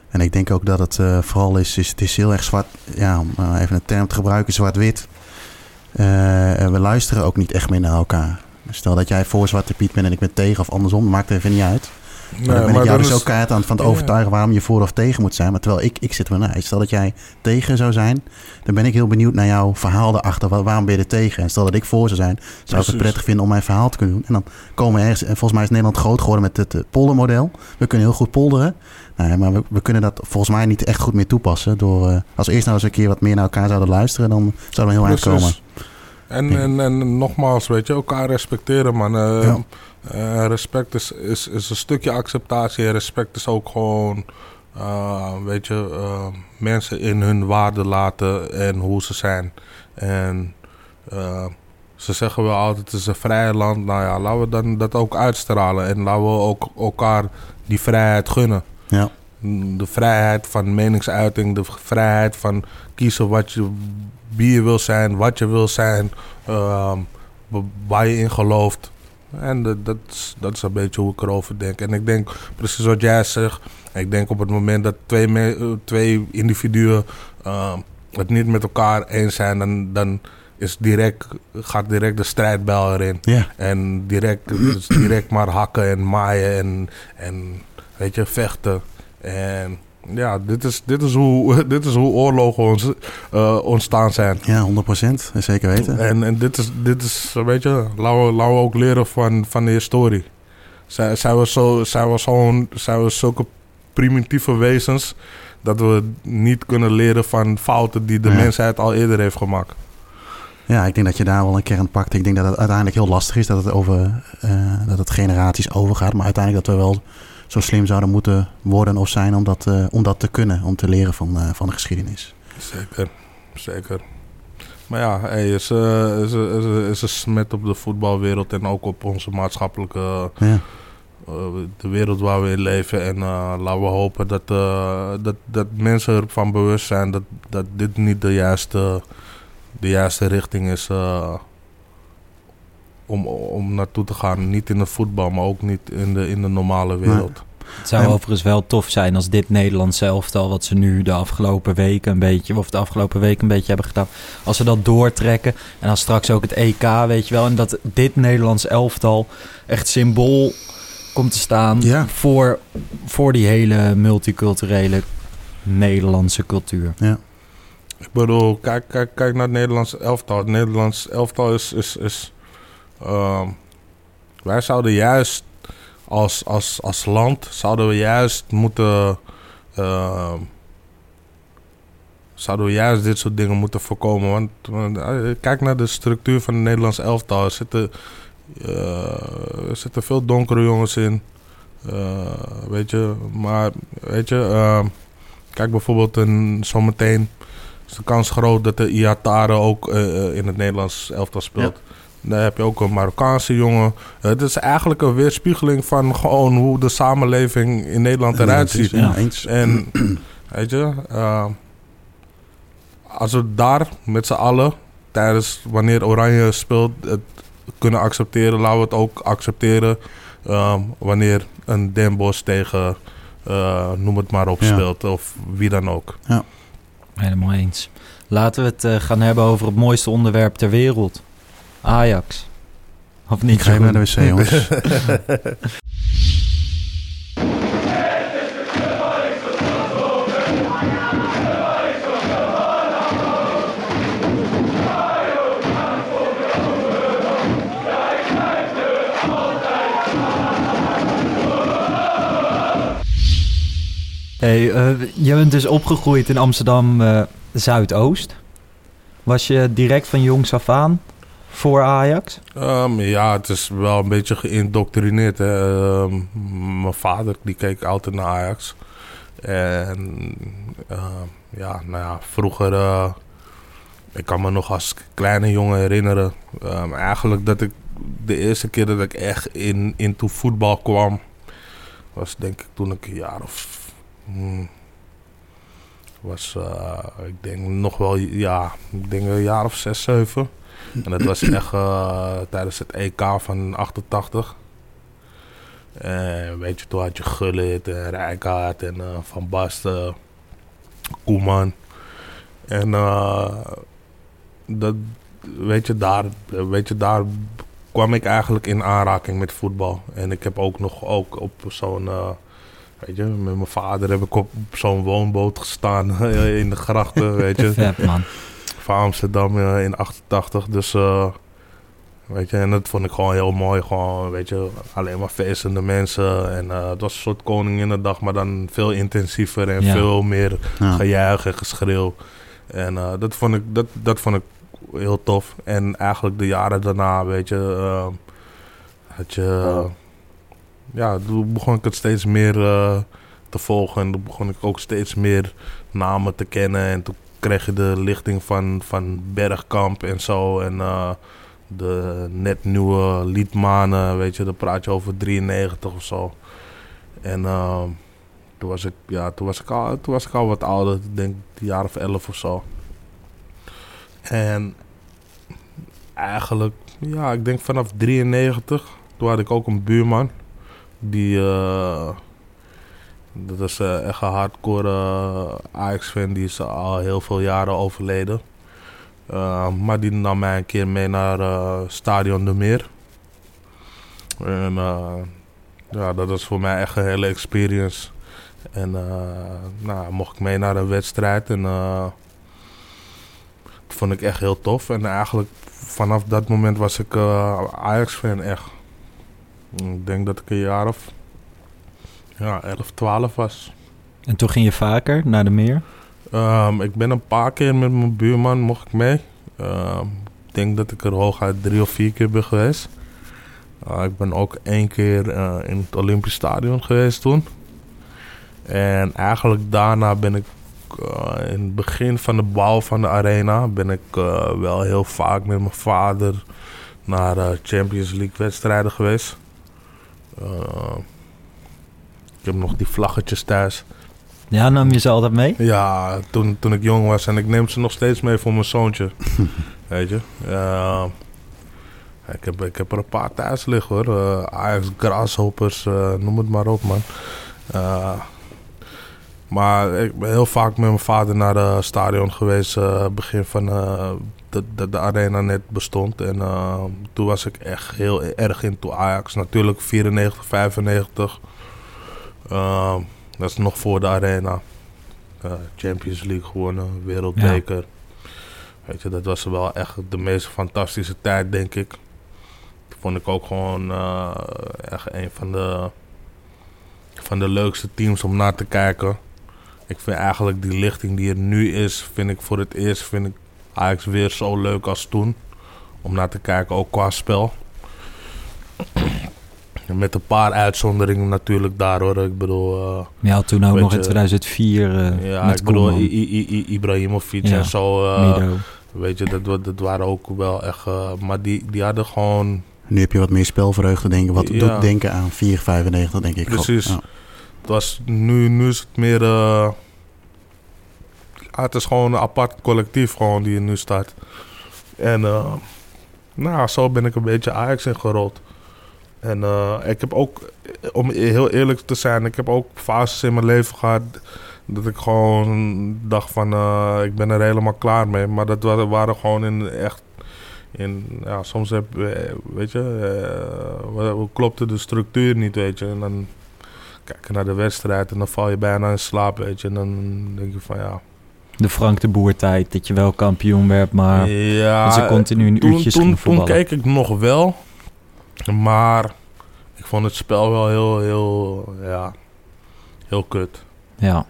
Speaker 3: En ik denk ook dat het vooral is, is, het is heel erg zwart, ja, om even een term te gebruiken, zwart-wit. Uh, we luisteren ook niet echt meer naar elkaar. Stel dat jij voor Zwarte Piet bent en ik ben tegen of andersom, maakt even niet uit. Maar dan ben ik
Speaker 4: maar
Speaker 3: jou
Speaker 4: dan
Speaker 3: dus
Speaker 4: is-
Speaker 3: ook keihard aan het van het overtuigen waarom je voor of tegen moet zijn. Maar terwijl ik, ik zit me naar. Stel dat jij tegen zou zijn, dan ben ik heel benieuwd naar jouw verhaal daarachter. Wa- Waarom ben je er tegen? En stel dat ik voor zou zijn, zou ik het prettig vinden om mijn verhaal te kunnen doen. En dan komen we ergens, en volgens mij is Nederland groot geworden met het eh, poldermodel. We kunnen heel goed polderen. Maar we, we kunnen dat volgens mij niet echt goed meer toepassen. Door, eh, als eerst nou eens een keer wat meer naar elkaar zouden luisteren, dan zouden we heel eind komen.
Speaker 4: En, en, en nogmaals, weet je, elkaar respecteren, man. Eh,
Speaker 3: Ja.
Speaker 4: Eh, respect is, is, is een stukje acceptatie. En respect is ook gewoon, eh, weet je, eh, mensen in hun waarde laten en hoe ze zijn. En ze zeggen wel altijd, het is een vrij land. Nou ja, laten we dan dat ook uitstralen. En laten we ook elkaar die vrijheid gunnen.
Speaker 3: Ja.
Speaker 4: De vrijheid van meningsuiting, de vrijheid van kiezen wat je, wie je wil zijn, wat je wil zijn, wa- waar je in gelooft. En dat, dat, is, dat is een beetje hoe ik erover denk. En ik denk, precies wat jij zegt, ik denk op het moment dat twee, me- eh, twee individuen ehm, het niet met elkaar eens zijn, dan, dan is direct, gaat direct de strijdbel erin. En direct, dus direct maar hakken en maaien en, en weet je, vechten. En ja, dit is, dit is, hoe, dit is hoe oorlogen ons, eh, ontstaan zijn.
Speaker 3: Ja, 100%. Zeker weten.
Speaker 4: En, en dit is, dit is, weet je, laten we, laten we ook leren van, van de historie. Zij, zij, was zo, zij, was zo'n, zij was zulke primitieve wezens dat we niet kunnen leren van fouten die de
Speaker 3: Ja.
Speaker 4: mensheid al eerder heeft gemaakt.
Speaker 3: Ja, ik denk dat je daar wel een kern pakt. Ik denk dat het uiteindelijk heel lastig is dat het over eh, dat het generaties overgaat. Maar uiteindelijk dat we wel zo slim zouden moeten worden of zijn om dat, eh, om dat te kunnen. Om te leren van, eh, van de geschiedenis.
Speaker 4: Zeker, zeker. Maar ja, hey, is, eh, is, is, is een smet op de voetbalwereld en ook op onze maatschappelijke
Speaker 3: Ja,
Speaker 4: de wereld waar we in leven. En laten we hopen dat, dat, dat mensen ervan bewust zijn dat, dat dit niet de juiste, de juiste richting is om, om naartoe te gaan. Niet in de voetbal, maar ook niet in de, in de normale wereld.
Speaker 2: Het zou
Speaker 3: En-
Speaker 2: overigens wel tof zijn als dit Nederlands elftal, wat ze nu de afgelopen weken een beetje, of de afgelopen week een beetje hebben gedaan, als ze dat doortrekken en dan straks ook het EK, weet je wel, en dat dit Nederlands elftal echt symbool komt te staan
Speaker 3: Ja.
Speaker 2: voor, voor die hele multiculturele Nederlandse cultuur.
Speaker 4: Ik bedoel, kijk, kijk, kijk naar het Nederlands elftal. Het Nederlands elftal is... is, is ehm, wij zouden juist als, als, als land... zouden we juist moeten... ehm, zouden we juist dit soort dingen moeten voorkomen. Want, eh, kijk naar de structuur van het Nederlands elftal. Er zitten, eh, er zitten veel donkere jongens in. Eh, weet je, maar weet je... ehm, kijk bijvoorbeeld een, zometeen is de kans groot dat de Iatare ook in het Nederlands elftal speelt. Daar heb je ook een Marokkaanse jongen. Eh, het is eigenlijk een weerspiegeling van gewoon hoe de samenleving in Nederland eruit ziet.
Speaker 3: Ja, eens.
Speaker 4: En weet je, eh, als we daar met z'n allen tijdens wanneer Oranje speelt het kunnen accepteren, laten we het ook accepteren eh, wanneer een Den Bosch tegen eh, noem het maar op
Speaker 3: Ja.
Speaker 4: speelt of wie dan ook.
Speaker 2: Helemaal eens. Laten we het eh, gaan hebben over het mooiste onderwerp ter wereld. Ajax. Of niet?
Speaker 3: Ik ga even naar de wc, jongens.
Speaker 2: Hey, eh, je bent dus opgegroeid in Amsterdam eh, Zuidoost. Was je direct van jongs af aan voor Ajax?
Speaker 4: Ehm, ja, het is wel een beetje geïndoctrineerd. Ehm, mijn vader die keek altijd naar Ajax. En ehm, ja, nou ja, vroeger... eh, ik kan me nog als kleine jongen herinneren... eigenlijk dat ik de eerste keer dat ik echt in, into voetbal kwam... was denk ik toen ik een jaar of... hmm, was, eh, ik denk nog wel, ja, ik denk een jaar of zes, zeven. En dat was echt eh, tijdens het EK van 88. En weet je, toen had je Gullit en Rijkaard en eh, Van Basten, Koeman. En eh, dat, weet je, daar, weet je, daar kwam ik eigenlijk in aanraking met voetbal. En ik heb ook nog ook op zo'n... weet je, met mijn vader heb ik op zo'n woonboot gestaan in de grachten, weet je.
Speaker 2: Man.
Speaker 4: Van Amsterdam eh, in 88. Dus eh, weet je, en dat vond ik gewoon heel mooi. Gewoon, weet je, alleen maar feestende mensen. En eh, het was een soort Koninginnedag, maar dan veel intensiever en
Speaker 2: Ja.
Speaker 4: veel meer
Speaker 3: Ja.
Speaker 4: gejuich en geschreeuw. En eh, dat, vond ik, dat, dat vond ik heel tof. En eigenlijk de jaren daarna, weet je, eh, had je, ja, toen begon ik het steeds meer eh, te volgen. En toen begon ik ook steeds meer namen te kennen. En toen kreeg je de lichting van, van Bergkamp en zo. En eh, de net nieuwe Liedmanen, weet je, dan praat je over 93 of zo. En eh, toen, was ik, ja, toen, was ik al, toen was ik al wat ouder, ik denk een jaar of 11 of zo. En eigenlijk, ja, ik denk vanaf 93, toen had ik ook een buurman. Die, eh, dat is eh, echt een hardcore eh, Ajax-fan, die is al heel veel jaren overleden. Uh, maar die nam mij een keer mee naar uh, Stadion de Meer. En uh, ja, dat was voor mij echt een hele experience. En nou, mocht ik mee naar een wedstrijd en dat vond ik echt heel tof. En eigenlijk vanaf dat moment was ik Ajax-fan echt. Ik denk dat ik een jaar of ja, 11, 12 was.
Speaker 2: En toen ging je vaker naar de meer?
Speaker 4: Um, ik ben een paar keer met mijn buurman, mocht ik mee. Um, ik denk dat ik er hooguit drie of vier keer ben geweest. Uh, ik ben ook één keer uh, in het Olympisch Stadion geweest toen. En eigenlijk daarna ben ik uh, in het begin van de bouw van de arena... ben ik uh, wel heel vaak met mijn vader naar Champions League wedstrijden geweest. Ik heb nog die vlaggetjes thuis.
Speaker 2: Ja, nam je ze altijd mee?
Speaker 4: Ja, toen, toen ik jong was. En ik neem ze nog steeds mee voor mijn zoontje. Weet je. Uh, ik, heb, ik heb er een paar thuis liggen hoor. Uh, Ajax Grasshoppers, uh, noem het maar op man. maar ik ben heel vaak met mijn vader naar het stadion geweest. begin van dat de, de arena net bestond. En toen was ik echt heel erg into Ajax. Natuurlijk 94, 95. Dat is nog voor de arena. Uh, Champions League gewonnen, wereldbeker. Ja. Weet je, dat was wel echt de meest fantastische tijd, denk ik. Vond ik ook gewoon uh, echt een van de, van de leukste teams om naar te kijken. Ik vind eigenlijk die lichting die er nu is, vind ik voor het eerst vind ik Ajax weer zo leuk als toen. Om naar te kijken, ook qua spel. Met een paar uitzonderingen natuurlijk daar hoor. Ik bedoel... Uh,
Speaker 2: ja, toen ook nog je, in 2004 uh,
Speaker 4: Ja,
Speaker 2: met
Speaker 4: ik bedoel I, I, I, Ibrahimovic
Speaker 2: ja.
Speaker 4: en zo. Uh,
Speaker 2: Mido.
Speaker 4: Weet je, dat, dat waren ook wel echt... uh, maar die, die hadden gewoon...
Speaker 3: Nu heb je wat meer spelvreugde denken. Wat ja. doet denken aan 4,95 denk ik.
Speaker 4: Precies.
Speaker 3: Ja.
Speaker 4: Het was, nu, nu is het meer... Uh, het is gewoon een apart collectief gewoon die er nu staat. En uh, nou, zo ben ik een beetje Ajax ingerold. En uh, ik heb ook, om heel eerlijk te zijn, ik heb ook fases in mijn leven gehad dat ik gewoon dacht van, uh, ik ben er helemaal klaar mee. Maar dat waren, gewoon in echt, in, ja, soms heb, weet je, uh, klopte de structuur niet, weet je. En dan kijk je naar de wedstrijd en dan val je bijna in slaap, weet je. En dan denk je van, ja...
Speaker 2: De Frank de Boer tijd, dat je wel kampioen werd, maar
Speaker 4: ja,
Speaker 2: ze continu in
Speaker 4: toen,
Speaker 2: uurtjes
Speaker 4: toen,
Speaker 2: gingen
Speaker 4: toen
Speaker 2: voetballen.
Speaker 4: keek ik nog wel, maar ik vond het spel wel heel, heel, ja, heel kut.
Speaker 2: Ja.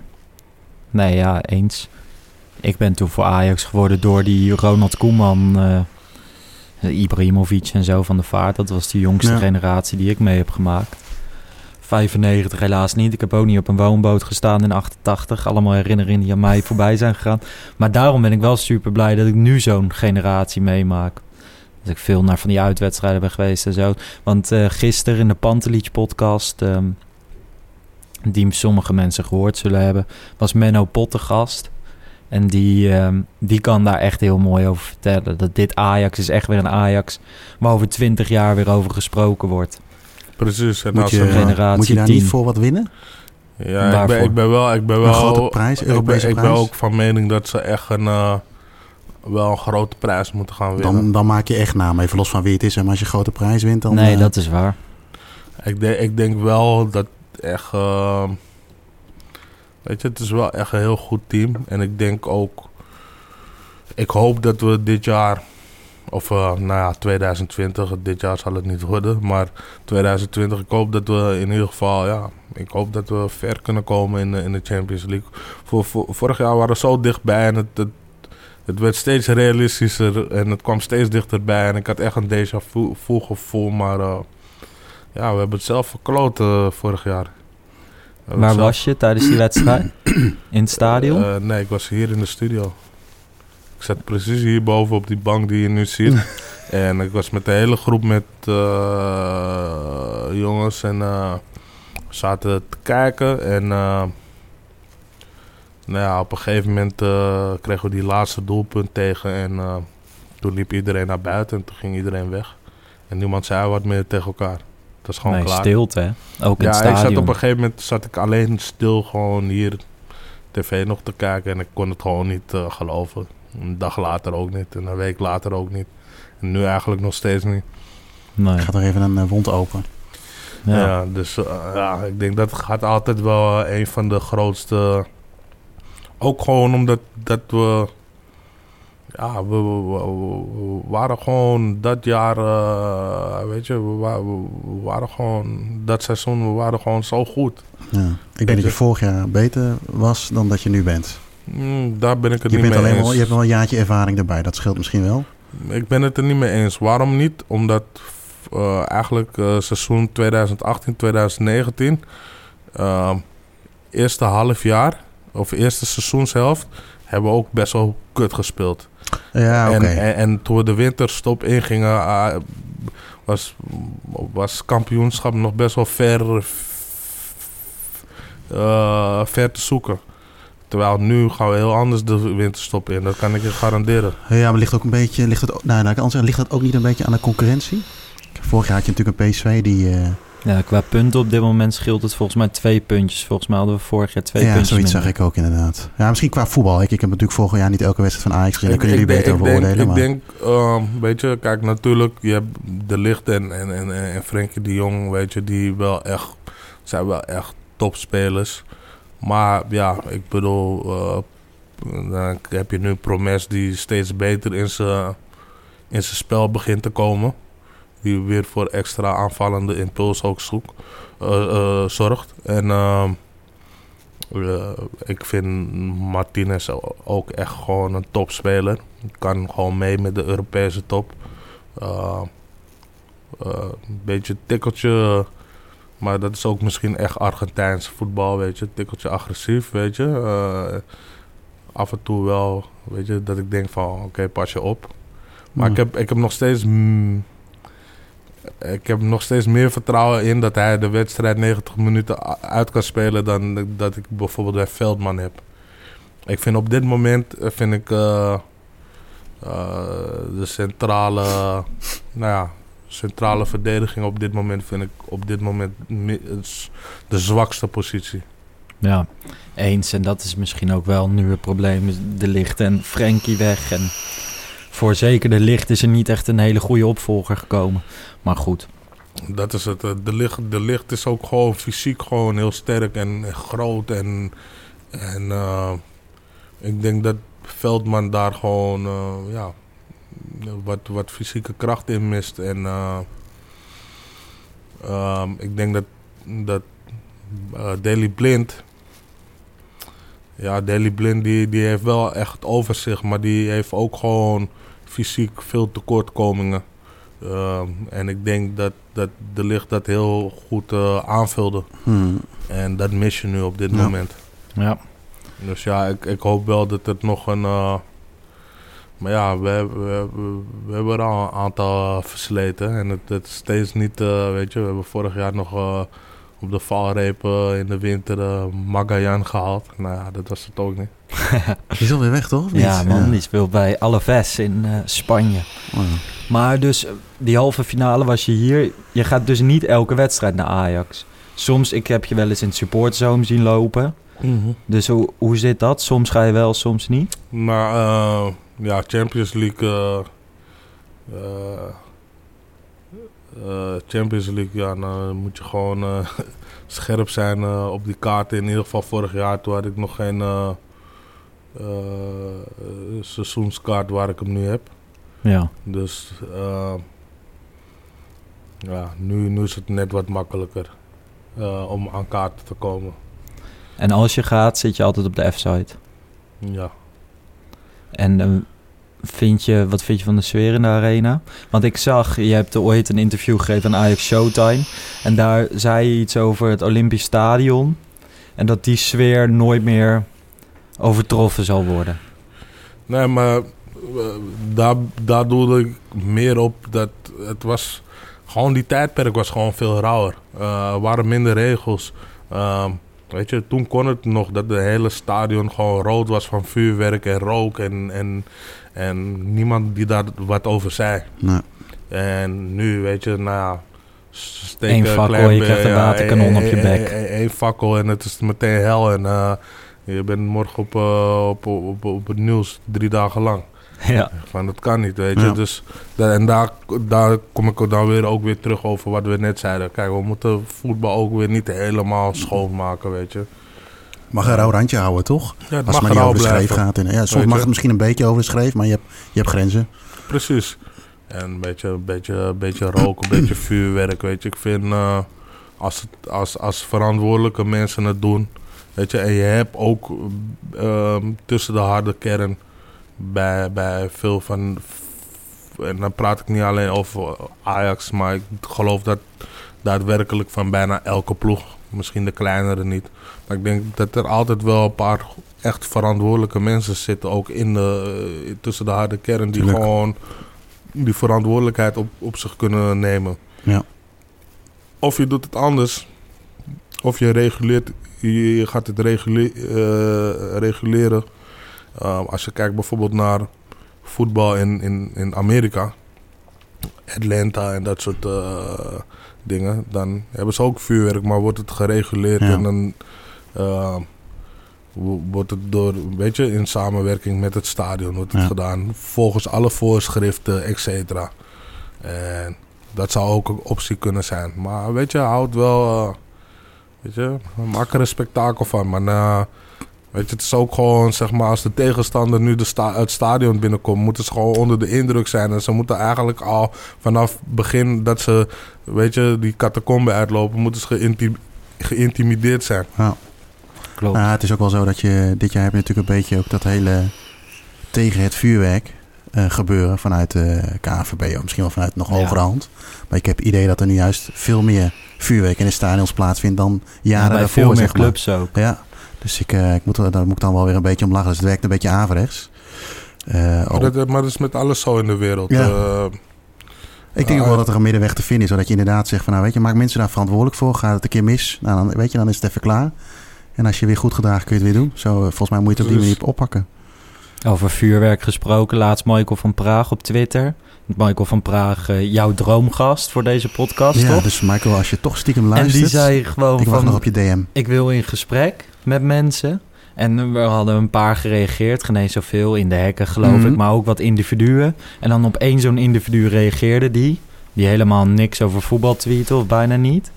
Speaker 2: Nee, ja, eens. Ik ben toen voor Ajax geworden door die Ronald Koeman, uh, Ibrahimovic en zo van de vaart. Dat was de jongste
Speaker 3: Ja.
Speaker 2: generatie die ik mee heb gemaakt. 95 helaas niet. Ik heb ook niet op een woonboot gestaan in 88. Allemaal herinneringen die aan mij voorbij zijn gegaan. Maar daarom ben ik wel super blij dat ik nu zo'n generatie meemaak. Dat ik veel naar van die uitwedstrijden ben geweest en zo. Want uh, gisteren in de Pantelich podcast, um, die sommige mensen gehoord zullen hebben, was Menno Pot de gast. En die, um, die kan daar echt heel mooi over vertellen. Dat dit Ajax is echt weer een Ajax waar over twintig jaar weer over gesproken wordt.
Speaker 4: Precies. En
Speaker 3: Moet
Speaker 4: als
Speaker 3: je,
Speaker 4: er-
Speaker 2: generatie
Speaker 3: moet je daar
Speaker 2: 10.
Speaker 3: niet voor wat winnen?
Speaker 4: ja, ik ben,
Speaker 2: Waarvoor?
Speaker 4: ik ben wel, ik ben
Speaker 3: Een
Speaker 4: wel,
Speaker 3: grote prijs,
Speaker 4: ik ben,
Speaker 3: Europese
Speaker 4: ik ben
Speaker 3: prijs?
Speaker 4: ook van mening dat ze echt een, eh, wel een grote prijs moeten gaan winnen.
Speaker 3: Dan, dan maak je echt naam. Even los van wie het is. Maar als je een grote prijs wint, dan...
Speaker 2: nee,
Speaker 3: eh,
Speaker 2: dat is waar.
Speaker 4: Ik, denk, ik denk wel dat echt. eh, weet je, het is wel echt een heel goed team. En ik denk ook. Ik hoop dat we dit jaar. Of eh, nou ja, 2020. Dit jaar zal het niet worden. Maar 2020. Ik hoop dat we in ieder geval. Ja, ik hoop dat we ver kunnen komen in, de- in de Champions League. Voor, voor, vorig jaar waren we zo dichtbij. En het, het, het werd steeds realistischer. En het kwam steeds dichterbij. En ik had echt een déjà vu vu gevoel. Maar. eh, ja, we hebben het zelf verkloot eh, vorig jaar.
Speaker 2: Waar
Speaker 4: zelf-
Speaker 2: was je tijdens die wedstrijd? In het stadion?
Speaker 4: Eh, nee, ik was hier in de studio. Ik zat precies hierboven op die bank die je nu ziet. en ik was met de hele groep met jongens en zaten te kijken. En nou ja, op een gegeven moment eh, kregen we die laatste doelpunt tegen. En eh, toen liep iedereen naar buiten en toen ging iedereen weg. En niemand zei wat meer tegen elkaar. Dat is gewoon
Speaker 2: nee,
Speaker 4: klaar.
Speaker 2: stilte, hè? Ook in
Speaker 4: Ja,
Speaker 2: het
Speaker 4: ik
Speaker 2: stadion.
Speaker 4: zat op een gegeven moment zat ik alleen stil gewoon hier tv nog te kijken en ik kon het gewoon niet eh, geloven. Een dag later ook niet en een week later ook niet. En nu eigenlijk nog steeds niet.
Speaker 2: Nee.
Speaker 3: Gaat er even een wond open.
Speaker 2: Ja.
Speaker 4: Ja, dus eh, ja, ik denk dat gaat altijd wel een van de grootste. Ook gewoon omdat dat we. Ja, we, we- we- we waren gewoon dat jaar, eh, weet je, we, wa- we- we waren gewoon, dat seizoen, we waren gewoon zo goed.
Speaker 3: Ja. Ik denk dat je vorig jaar beter was dan dat je nu bent.
Speaker 4: Mm, daar ben ik het
Speaker 3: Je,
Speaker 4: niet
Speaker 3: bent
Speaker 4: mee
Speaker 3: alleen
Speaker 4: eens.
Speaker 3: wel, je hebt wel een jaartje ervaring erbij. Dat scheelt misschien wel.
Speaker 4: Ik ben het er niet mee eens. Waarom niet? Omdat eh, eigenlijk eh, seizoen 2018, 2019, eh, eerste half jaar, of eerste seizoenshelft, hebben we ook best wel kut gespeeld.
Speaker 3: Ja, oké.
Speaker 4: en, en, en toen we de winterstop ingingen, ah, was, was kampioenschap nog best wel ver, eh, ver te zoeken. Terwijl nu gaan we heel anders de winterstop in. Dat kan ik je garanderen.
Speaker 3: Ja, maar ligt ook een beetje. Ligt het, nou, laat ik zeggen, ligt dat ook niet een beetje aan de concurrentie? Vorig jaar had je natuurlijk een PSV die. eh,
Speaker 2: Ja, qua punten op dit moment scheelt het volgens mij twee puntjes. Volgens mij hadden we vorig jaar twee
Speaker 3: ja,
Speaker 2: puntjes
Speaker 3: zoiets
Speaker 2: minder.
Speaker 3: zag ik ook inderdaad. Ja, misschien qua voetbal. Ik, ik heb natuurlijk vorig jaar niet elke wedstrijd van Ajax gezien. Daar kunnen jullie beter over
Speaker 4: ik denk,
Speaker 3: oordelen.
Speaker 4: Ik
Speaker 3: Maar
Speaker 4: denk, ehm, weet je, kijk, natuurlijk, je hebt De Licht en, en, en, en Frenkie de Jong, weet je, die wel echt, zijn wel echt topspelers. Maar ja, ik bedoel, eh, dan heb je nu Promes die steeds beter in zijn in zijn spel begint te komen. Die weer voor extra aanvallende impuls ook zoekt, eh, eh, zorgt. En ehm, eh, ik vind Martinez ook echt gewoon een topspeler. Kan gewoon mee met de Europese top. Eh, eh, een beetje tikkeltje, maar dat is ook misschien echt Argentijns voetbal, weet je. Tikkeltje agressief, weet je. Af en toe wel, weet je, dat ik denk van, oké, pas je op. Maar
Speaker 3: Hmm.
Speaker 4: ik, heb, ik heb nog steeds... mm, ik heb nog steeds meer vertrouwen in dat hij de wedstrijd 90 minuten uit kan spelen dan dat ik bijvoorbeeld bij Veldman heb. Ik vind op dit moment eh, vind ik eh, eh, de centrale, nou ja, centrale verdediging op dit moment vind ik op dit moment de zwakste positie.
Speaker 2: Ja, eens. En dat is misschien ook wel nu het probleem. De Licht en Frenkie weg. En voor zeker de Licht is er niet echt een hele goede opvolger gekomen. Maar goed,
Speaker 4: Dat is het. eh, De licht, de licht is ook gewoon fysiek gewoon heel sterk en groot. En, en eh, ik denk dat Veldman daar gewoon eh, ja, wat, wat fysieke kracht in mist. En eh, ehm, ik denk dat, dat Daley Blind... Ja, Daley Blind die, die heeft wel echt overzicht. Maar die heeft ook gewoon fysiek veel tekortkomingen. Ehm, en ik denk dat, dat de licht dat heel goed eh, aanvulde.
Speaker 3: Hmm.
Speaker 4: En dat mis je nu op dit
Speaker 3: Ja.
Speaker 4: moment.
Speaker 2: ja.
Speaker 4: Dus ja, ik, ik hoop wel dat het nog een. eh, maar ja, we, hebben- we, hebben- we hebben er al een aantal versleten. En het, het is steeds niet. eh, weet je, we hebben vorig jaar nog eh, op de valreep eh, in de winter Magayan gehaald. Nou ja, dat was het ook niet.
Speaker 3: Die is alweer weg, toch? Of niet?
Speaker 2: ja man, die speelt bij Alaves in eh, Spanje.
Speaker 3: Oh, ja.
Speaker 2: Maar dus, die halve finale was je hier. Je gaat dus niet elke wedstrijd naar Ajax. Soms, ik heb je wel eens in het supportershome zien lopen. Dus hoe, hoe zit dat? Soms ga je wel, soms niet.
Speaker 4: Maar eh, ja, Champions League. Eh, Champions League, ja, dan moet je gewoon eh, scherp zijn eh, op die kaarten. In ieder geval vorig jaar, toen had ik nog geen seizoenskaart waar ik hem nu heb.
Speaker 2: Ja.
Speaker 4: Dus ja, nu, nu is het net wat makkelijker om aan kaarten te komen.
Speaker 2: En als je gaat, zit je altijd op de F-site.
Speaker 4: Ja.
Speaker 2: En vind je, wat vind je van de sfeer in de arena? Want ik zag, je hebt ooit een interview gegeven aan Ajax Showtime. En daar zei je iets over het Olympisch Stadion. En dat die sfeer nooit meer overtroffen zal worden.
Speaker 4: Nee, maar eh, daar, daar doelde ik meer op dat het was... Gewoon die tijdperk was gewoon veel rauwer. Eh, waren minder regels. Ehm, weet je, toen kon het nog dat de hele stadion gewoon rood was van vuurwerk en rook. En, en, en niemand die daar wat over zei.
Speaker 3: Nee.
Speaker 4: En nu, weet je, nou ja... Steken
Speaker 2: Eén
Speaker 4: een
Speaker 2: fakkel,
Speaker 4: klein
Speaker 2: je krijgt een waterkanon op je bek.
Speaker 4: één fakkel en het is meteen hel. En eh, je bent morgen op, eh, op, op, op het nieuws drie dagen lang.
Speaker 2: Ja.
Speaker 4: Van dat kan niet, weet je.
Speaker 3: Ja.
Speaker 4: Dus, en daar, daar kom ik dan weer ook weer terug over wat we net zeiden. Kijk, we moeten voetbal ook weer niet helemaal schoonmaken, weet je.
Speaker 3: Mag een rauw randje houden, toch?
Speaker 4: Ja, het
Speaker 3: Als
Speaker 4: mag
Speaker 3: het maar niet over de schreef
Speaker 4: blijven.
Speaker 3: gaat. En, ja, soms mag het misschien een beetje over de schreef, maar je hebt, je hebt grenzen.
Speaker 4: Precies. En een beetje, een beetje, een beetje rook, een beetje vuurwerk, weet je. Ik vind eh, als, het, als, als verantwoordelijke mensen het doen, weet je. En je hebt ook ehm, tussen de harde kern bij, bij veel van... En dan praat ik niet alleen over Ajax, maar ik geloof dat daadwerkelijk van bijna elke ploeg, misschien de kleinere niet. Maar ik denk dat er altijd wel een paar echt verantwoordelijke mensen zitten, ook in de, eh, tussen de harde kern, die
Speaker 3: Tuurlijk.
Speaker 4: gewoon die verantwoordelijkheid op, op zich kunnen nemen.
Speaker 3: Ja.
Speaker 4: Of je doet het anders, of je reguleert, je, je gaat het regule- eh, reguleren. Uh, als je kijkt bijvoorbeeld naar voetbal in, in, in Amerika, Atlanta en dat soort uh, dingen, dan hebben ze ook vuurwerk, maar wordt het gereguleerd
Speaker 3: Ja.
Speaker 4: en dan uh, wordt het door, weet je, in samenwerking met het stadion wordt het
Speaker 3: Ja.
Speaker 4: gedaan, volgens alle voorschriften, et cetera. En dat zou ook een optie kunnen zijn. Maar weet je, houd wel, uh, weet je, maak er een spektakel van. Maar uh, weet je, het is ook gewoon, zeg maar, als de tegenstander nu de sta het stadion binnenkomt, moeten ze gewoon onder de indruk zijn. En ze moeten eigenlijk al vanaf begin dat ze, weet je, die catacombe uitlopen, moeten ze geïnti geïntimideerd zijn.
Speaker 3: Ja.
Speaker 2: Klopt.
Speaker 3: Nou, het is ook wel zo dat je dit jaar heb je natuurlijk een beetje ook dat hele tegen het vuurwerk eh, gebeuren vanuit de KNVB, of misschien wel vanuit nog
Speaker 2: Ja.
Speaker 3: hogere hand. Maar ik heb het idee dat er nu juist veel meer vuurwerk in de stadions plaatsvindt dan
Speaker 2: Ja,
Speaker 3: jaren
Speaker 2: bij
Speaker 3: daarvoor.
Speaker 2: veel meer
Speaker 3: zeg maar.
Speaker 2: clubs ook.
Speaker 3: Ja, dus ik, eh, ik moet, er- daar moet ik dan wel weer een beetje om lachen. Dus het werkt een beetje averechts. Eh,
Speaker 4: Maar, dat, maar dat is met alles zo in de wereld.
Speaker 3: Ja.
Speaker 4: Eh,
Speaker 3: ik denk ook wel dat er een middenweg te vinden is. Zodat je inderdaad zegt van nou weet je, maak mensen daar verantwoordelijk voor. Gaat het een keer mis, nou, dan, weet je, dan is het even klaar. En als je weer goed gedragen kun je het weer doen. Zo, eh, volgens mij moet je het op die
Speaker 4: Dus-
Speaker 3: manier oppakken.
Speaker 2: Over vuurwerk gesproken, laatst Michael van Praag op Twitter. Michael van Praag, eh, jouw droomgast voor deze podcast,
Speaker 3: Ja,
Speaker 2: toch?
Speaker 3: dus Michael, als je toch stiekem
Speaker 2: en
Speaker 3: luistert.
Speaker 2: die zei gewoon
Speaker 3: ik wacht nog
Speaker 2: van,
Speaker 3: op je DM.
Speaker 2: ik wil in gesprek met mensen. En we hadden een paar gereageerd, geen zoveel in de hekken geloof
Speaker 3: Mhm.
Speaker 2: ik, maar ook wat individuen. En dan op één zo'n individu reageerde die, die helemaal niks over voetbal tweette of bijna niet.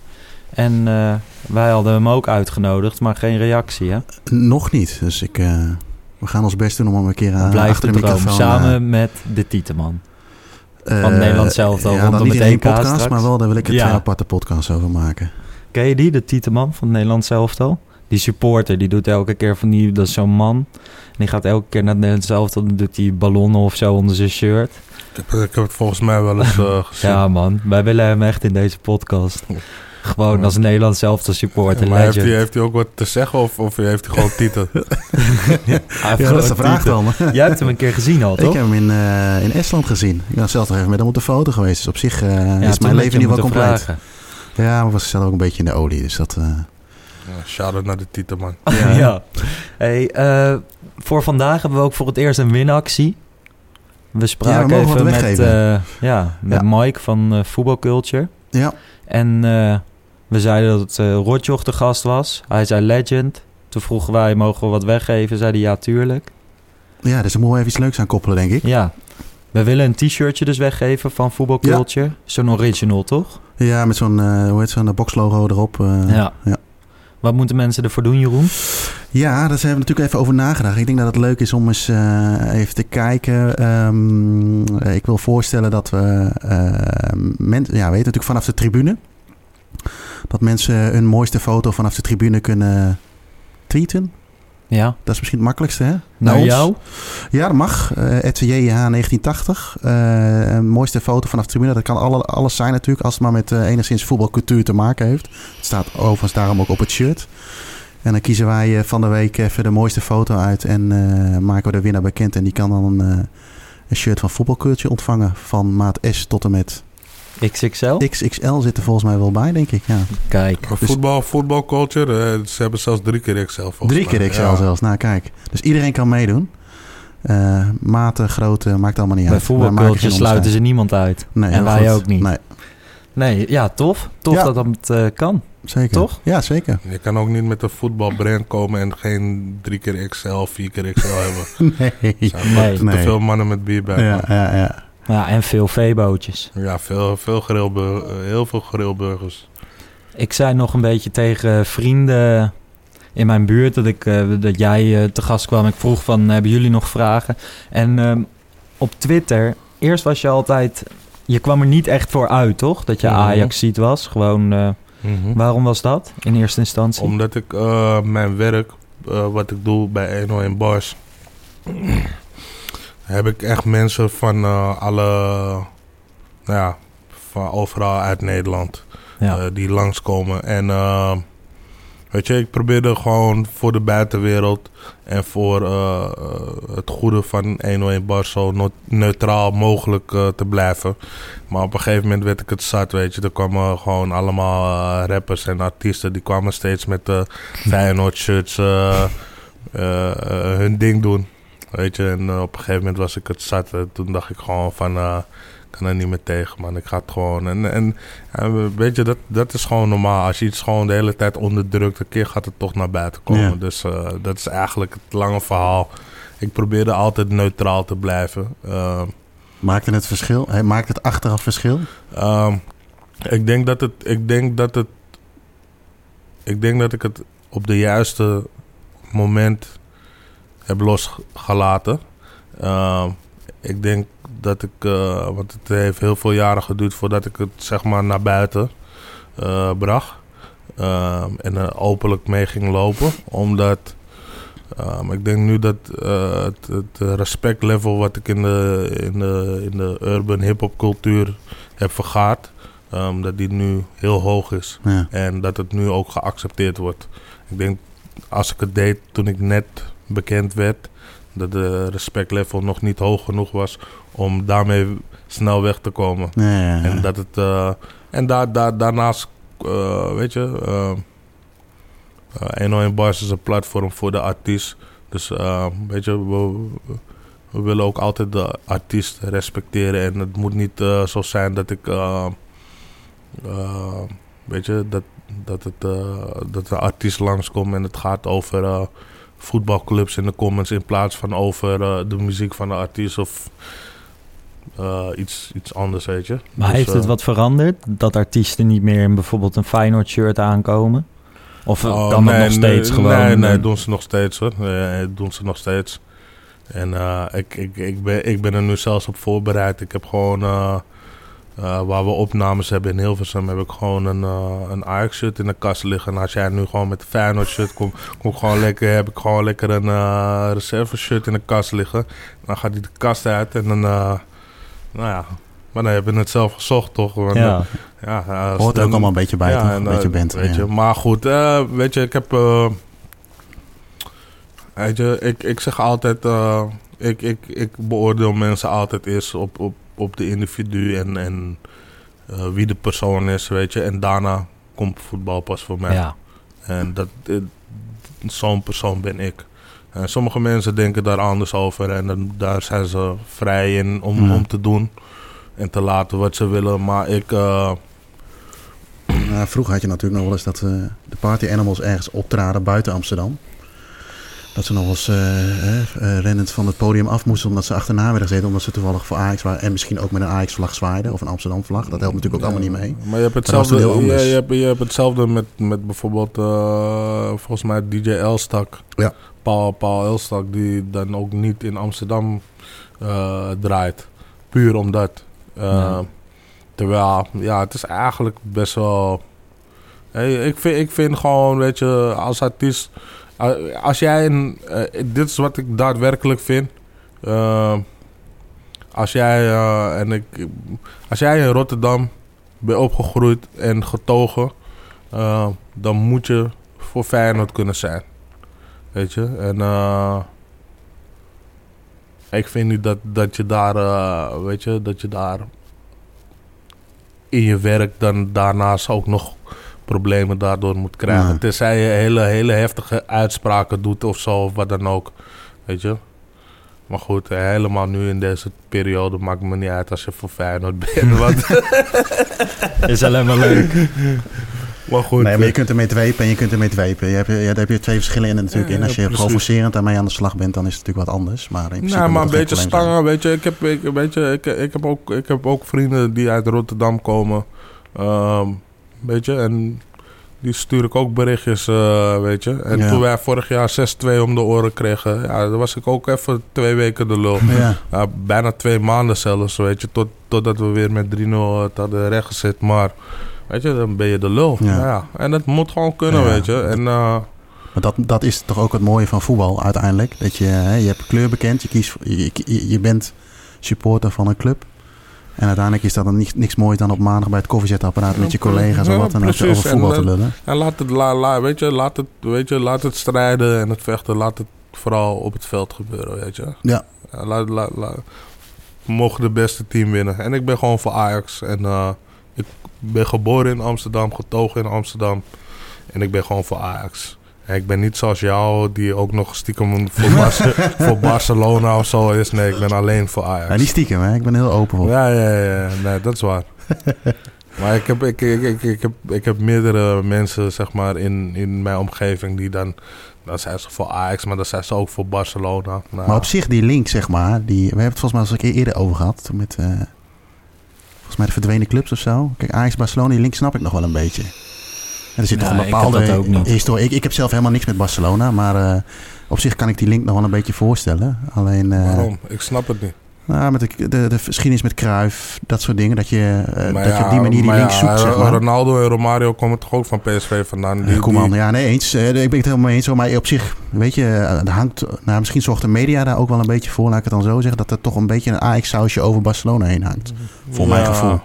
Speaker 2: En eh, wij hadden hem ook uitgenodigd, maar geen reactie, hè?
Speaker 3: Nog niet. Dus ik, eh, we gaan ons best doen om hem een keer aan
Speaker 2: Blijf
Speaker 3: achter
Speaker 2: de
Speaker 3: de microfoon...
Speaker 2: samen met de Tieteman.
Speaker 3: Eh,
Speaker 2: van
Speaker 3: eh,
Speaker 2: Nederland zelf al
Speaker 3: Ja,
Speaker 2: rondom
Speaker 3: dan niet in één podcast,
Speaker 2: straks.
Speaker 3: maar wel daar wil ik er
Speaker 2: Ja.
Speaker 3: twee aparte podcasts over maken.
Speaker 2: Ken je die, de Tieteman van het Nederlands elftal? Die supporter, die doet elke keer van die, dat is zo'n man. En die gaat elke keer naar het Nederlands elftal, dan doet hij ballonnen of zo onder zijn shirt.
Speaker 4: ik, heb, ik heb het volgens mij wel eens eh, gezien.
Speaker 2: Ja man, wij willen hem echt in deze podcast. Gewoon als Nederlands elftal supporter,
Speaker 4: maar heeft
Speaker 2: legend.
Speaker 4: hij, heeft hij ook wat te zeggen of, of heeft hij gewoon titel?
Speaker 2: Hij heeft
Speaker 3: Ja,
Speaker 2: gewoon
Speaker 3: dat is de vraag
Speaker 2: titel.
Speaker 3: dan.
Speaker 2: Jij hebt hem een keer gezien al,
Speaker 3: Ik
Speaker 2: toch?
Speaker 3: heb hem in, eh, in Estland gezien. Ik ben zelf nog even met hem op de foto geweest. Dus op zich eh,
Speaker 2: Ja,
Speaker 3: is mijn leven nu wel compleet.
Speaker 2: vragen.
Speaker 3: Ja, maar was zelf ook een beetje in de olie. Dus dat... eh,
Speaker 4: Ja, Shout-out naar de titel, man.
Speaker 2: Ja. Hey, eh, voor vandaag hebben we ook voor het eerst een winactie. We spraken
Speaker 3: wat
Speaker 2: even met, eh, ja, met
Speaker 3: Ja.
Speaker 2: Mike van eh Voetbalculture.
Speaker 3: ja,
Speaker 2: En eh, we zeiden dat uh, Rotjoch de gast was. Hij zei legend. Toen vroegen wij, mogen we wat weggeven? Zei hij, ja, tuurlijk.
Speaker 3: Ja, dus daar moeten we even iets leuks aan koppelen, denk ik.
Speaker 2: Ja. We willen een t-shirtje dus weggeven van Voetbal
Speaker 3: Ja.
Speaker 2: Culture. Zo'n original, toch?
Speaker 3: Ja, met zo'n, eh, hoe heet zo'n eh, boxlogo erop.
Speaker 2: ja.
Speaker 3: ja.
Speaker 2: Wat moeten mensen ervoor doen, Jeroen?
Speaker 3: Ja, daar hebben we natuurlijk even over nagedacht. Ik denk dat het leuk is om eens even te kijken. Ehm, eh, ik wil voorstellen dat we mensen, ja, weten natuurlijk vanaf de tribune. Dat mensen hun mooiste foto vanaf de tribune kunnen tweeten.
Speaker 2: Ja.
Speaker 3: Dat is misschien het makkelijkste, hè?
Speaker 2: Naar jou?
Speaker 3: Ja, dat mag. Uh, JH1980. Uh, een mooiste foto vanaf de tribune. Dat kan alle, alles zijn natuurlijk, als het maar met uh, enigszins voetbalcultuur te maken heeft. Het staat overigens daarom ook op het shirt. En dan kiezen wij van de week even de mooiste foto uit en uh, maken we de winnaar bekend. En die kan dan een, een shirt van voetbalcultuur ontvangen van maat S tot en met...
Speaker 2: XXL?
Speaker 3: XXL zit er volgens mij wel bij, denk ik. Ja.
Speaker 2: Kijk.
Speaker 4: Dus voetbal, voetbalculture, uh, ze hebben zelfs drie keer XL volgens
Speaker 3: Drie keer XL ja. zelfs, nou kijk. Dus iedereen kan meedoen. Uh, maten, grootte, maakt allemaal niet
Speaker 2: Bij
Speaker 3: uit.
Speaker 2: Bij voetbalculture sluiten ze niemand uit.
Speaker 3: Nee,
Speaker 2: en wij
Speaker 3: goed.
Speaker 2: ook niet.
Speaker 3: Nee.
Speaker 2: nee, ja, tof. Tof
Speaker 3: Ja.
Speaker 2: dat dat uh, kan.
Speaker 3: Zeker.
Speaker 2: Toch?
Speaker 3: Ja, zeker.
Speaker 4: Je kan ook niet met een voetbalbrand komen en geen drie keer XL, vier keer XL hebben.
Speaker 3: Nee.
Speaker 4: Er zijn
Speaker 2: Nee.
Speaker 4: te
Speaker 3: Nee.
Speaker 4: veel mannen met bier bij.
Speaker 3: Ja, ja, ja.
Speaker 2: Ja, en veel veebootjes.
Speaker 4: Ja, veel, veel grillbur- eh, heel veel grillburgers.
Speaker 2: Ik zei nog een beetje tegen vrienden in mijn buurt dat, ik, uh, dat jij uh, te gast kwam. Ik vroeg van, hebben jullie nog vragen? En um, op Twitter, eerst was je altijd... Je kwam er niet echt voor uit, toch? Dat je
Speaker 4: Mhm.
Speaker 2: Ajax ziet was. Gewoon, uh,
Speaker 4: Mhm.
Speaker 2: waarom was dat in eerste instantie?
Speaker 4: Omdat ik uh, mijn werk, uh, wat ik doe bij 101 Bars, heb ik echt mensen van uh, alle, nou ja, van overal uit Nederland
Speaker 2: Ja.
Speaker 4: uh, die langskomen. En uh, weet je, ik probeerde gewoon voor de buitenwereld en voor het goede van 101 Bars zo neutraal mogelijk te blijven. Maar op een gegeven moment werd ik het zat, weet je. Er kwamen gewoon allemaal rappers en artiesten. Die kwamen steeds met uh, Feyenoord shirts hun ding doen. Weet je, en uh, op een gegeven moment was ik het zat. En toen dacht ik gewoon van, uh, ik kan er niet meer tegen, man. Ik ga het gewoon. En, en weet je, dat, dat is gewoon normaal. Als je iets gewoon de hele tijd onderdrukt, een keer gaat het toch naar buiten komen.
Speaker 3: Ja.
Speaker 4: Dus uh, dat is eigenlijk het lange verhaal. Ik probeerde altijd neutraal te blijven. Uh,
Speaker 3: Maakte het verschil? Hey, maakt het achteraf verschil?
Speaker 4: Um, ik denk dat het. Ik denk dat het. Ik denk dat ik het op de juiste moment heb losgelaten. Uh, ik denk dat ik. Uh, want het heeft heel veel jaren geduurd voordat ik het zeg maar naar buiten uh, bracht. en er openlijk mee ging lopen. Omdat. Um, ik denk nu dat uh, het, het respectlevel wat ik in de, in de, in de urban hip-hop cultuur heb vergaard, um, dat die nu heel hoog is.
Speaker 3: Ja.
Speaker 4: En dat het nu ook geaccepteerd wordt. Ik denk als ik het deed toen ik net bekend werd, dat de respectlevel nog niet hoog genoeg was om daarmee snel weg te komen.
Speaker 3: Ja.
Speaker 4: En dat het. Uh, en daar, daar, daarnaast, uh, weet je. Uh, uh, 101 Bars is een platform voor de artiest. Dus uh, weet je, we, we, willen ook altijd de artiest respecteren. En het moet niet uh, zo zijn dat ik, weet je, dat, dat, het, dat de artiest langskomt en het gaat over voetbalclubs in de comments in plaats van over uh, de muziek van de artiest of uh, iets, iets anders, weet je.
Speaker 2: Maar
Speaker 4: Dus,
Speaker 2: heeft het
Speaker 4: uh,
Speaker 2: wat veranderd? Dat artiesten niet meer in bijvoorbeeld een Feyenoord shirt aankomen? Of
Speaker 4: Oh,
Speaker 2: kan dat nog steeds
Speaker 4: nee,
Speaker 2: gewoon?
Speaker 4: Nee, nee,
Speaker 2: eh,
Speaker 4: doen ze nog steeds hoor. Nee, doen ze nog steeds. En ik, ik, ik, ben, ik ben er nu zelfs op voorbereid. Ik heb gewoon, uh, uh, waar we opnames hebben in Hilversum, heb ik gewoon een, uh, een Ajax shirt in de kast liggen. En als jij nu gewoon met een Feyenoord shirt komt, kom ik gewoon lekker, heb ik gewoon lekker een uh, reserve shirt in de kast liggen. Dan gaat die de kast uit en dan, nou ja, maar dan heb je het zelf gezocht toch? Want,
Speaker 2: ja.
Speaker 4: ja,
Speaker 3: Hoort er
Speaker 4: dan-
Speaker 3: ook allemaal een beetje bij, toch?
Speaker 4: en,
Speaker 3: Een
Speaker 4: eh,
Speaker 3: beetje band.
Speaker 4: Weet
Speaker 3: ja.
Speaker 4: je, maar goed, eh, weet je, ik heb. eh, weet je, ik, ik zeg altijd. eh, ik, ik, ik beoordeel mensen altijd eerst op, op, op de individu en, en eh, wie de persoon is, weet je. En daarna komt voetbal pas voor mij.
Speaker 2: ja.
Speaker 4: En dat, eh, zo'n persoon ben ik. En sommige mensen denken daar anders over en dan, daar zijn ze vrij in om, om te doen en te laten wat ze willen. Maar ik, eh,
Speaker 3: Nou, vroeger had je natuurlijk nog wel eens dat eh, de Party Animals ergens optraden buiten Amsterdam. Dat ze nog eens eh, eh, rennend van het podium af moesten omdat ze achterna werden gezeten. Omdat ze toevallig voor Ajax waren. En misschien ook met een Ajax-vlag zwaaiden of een Amsterdam-vlag. Dat helpt natuurlijk ook allemaal niet mee.
Speaker 4: Maar je hebt hetzelfde, je, hebt, je hebt hetzelfde met, met bijvoorbeeld, eh, volgens mij DJ Elstak.
Speaker 3: Ja.
Speaker 4: Paul, Paul Elstak, die dan ook niet in Amsterdam eh, draait. Puur omdat.
Speaker 2: Ja.
Speaker 4: Terwijl, ja, het is eigenlijk best wel... Hey, ik, vind, ik vind gewoon, weet je, als artiest... eh, Als jij een... eh, dit is wat ik daadwerkelijk vind. Eh, als jij en ik... Als jij in Rotterdam bent opgegroeid en getogen... dan moet je voor Feyenoord kunnen zijn. Weet je? En... ik vind niet dat, dat je daar... weet je, dat je daar... In je werk dan daarnaast ook nog problemen daardoor moet krijgen.
Speaker 3: Ja.
Speaker 4: Tenzij je hele, hele heftige uitspraken doet of zo, of wat dan ook. Weet je? Maar goed, eh, helemaal nu in deze periode maakt me niet uit als je voor Feyenoord bent. Want,
Speaker 2: Is alleen maar leuk.
Speaker 4: maar goed.
Speaker 3: nee, maar je
Speaker 4: eh,
Speaker 3: kunt ermee dwepen en je kunt ermee dwepen. Je hebt, ja, daar heb je twee verschillen in natuurlijk.
Speaker 4: Ja.
Speaker 3: Als je
Speaker 4: precies.
Speaker 3: provocerend daarmee aan de slag bent, dan is het natuurlijk wat anders. Maar in principe
Speaker 4: Nou, maar een beetje stangen, weet je. Ik heb, ik, weet je, ik, ik, heb ook, ik heb ook vrienden die uit Rotterdam komen. Ehm, weet je, en die stuur ik ook berichtjes, eh, weet je. En
Speaker 3: Ja.
Speaker 4: toen wij vorig jaar 6-2 om de oren kregen, ja, dan was ik ook even twee weken de lul.
Speaker 3: Ja.
Speaker 4: Bijna twee maanden zelfs, weet je. Tot, totdat we weer met 3-0 het hadden rechtgezet. Maar, weet je, dan ben je de lul.
Speaker 3: Ja.
Speaker 4: Ja. En dat moet gewoon kunnen, weet je. En, eh,
Speaker 3: Maar dat, dat is toch ook het mooie van voetbal uiteindelijk. Dat je, hè, je hebt kleur bekend, je, kiest, je, je bent supporter van een club. En uiteindelijk is dat dan niks, niks moois dan op maandag bij het koffiezetapparaat met je
Speaker 4: Ja,
Speaker 3: collega's of
Speaker 4: ja,
Speaker 3: wat dan ook over voetbal
Speaker 4: En,
Speaker 3: te lullen.
Speaker 4: En laat het, la, la- weet je, laat het, weet je, laat het strijden en het vechten, laat het vooral op het veld gebeuren, weet je.
Speaker 3: Ja.
Speaker 4: laat, laat, laat- mogen de beste team winnen. En ik ben gewoon voor Ajax. En eh, ik ben geboren in Amsterdam, getogen in Amsterdam. En ik ben gewoon voor Ajax. Ik ben niet zoals jou, die ook nog stiekem voor, voor Barcelona of zo is. Nee, ik ben alleen voor Ajax.
Speaker 3: Ja, niet stiekem, hè? ik ben heel open voor.
Speaker 4: Ja, ja, ja. Nee, dat is waar. maar ik heb, ik, ik, ik, ik, heb, ik heb meerdere mensen, zeg maar, in, in mijn omgeving die dan... Dan zijn ze voor Ajax, maar dan zijn ze ook voor Barcelona. Nou,
Speaker 3: Maar op zich, die link, zeg maar, die, we hebben het volgens mij al eens een keer eerder over gehad. Met, eh, volgens mij de verdwenen clubs of zo. Kijk, Ajax, Barcelona, die link snap ik nog wel een beetje. En er zit
Speaker 2: Ja,
Speaker 3: toch een bepaalde
Speaker 2: dat ook niet.
Speaker 3: historie. Ik, ik heb zelf helemaal niks met Barcelona, maar eh, op zich kan ik die link nog wel een beetje voorstellen. Alleen, eh,
Speaker 4: Waarom? Ik snap het niet.
Speaker 3: nou, met de, de, de geschiedenis met Cruijff, dat soort dingen. Dat je, eh, dat je op die manier die link
Speaker 4: ja,
Speaker 3: zoekt, zeg maar.
Speaker 4: Ronaldo en Romario komen toch ook van PSV vandaan? Die, die-
Speaker 3: ja, nee, eens. Ik ben het helemaal mee eens. Maar op zich, weet je, er hangt, nou, misschien zorgt de media daar ook wel een beetje voor, laat ik het dan zo zeggen, dat er toch een beetje een Ajax-sausje over Barcelona heen hangt. Voor mijn
Speaker 4: Ja.
Speaker 3: gevoel.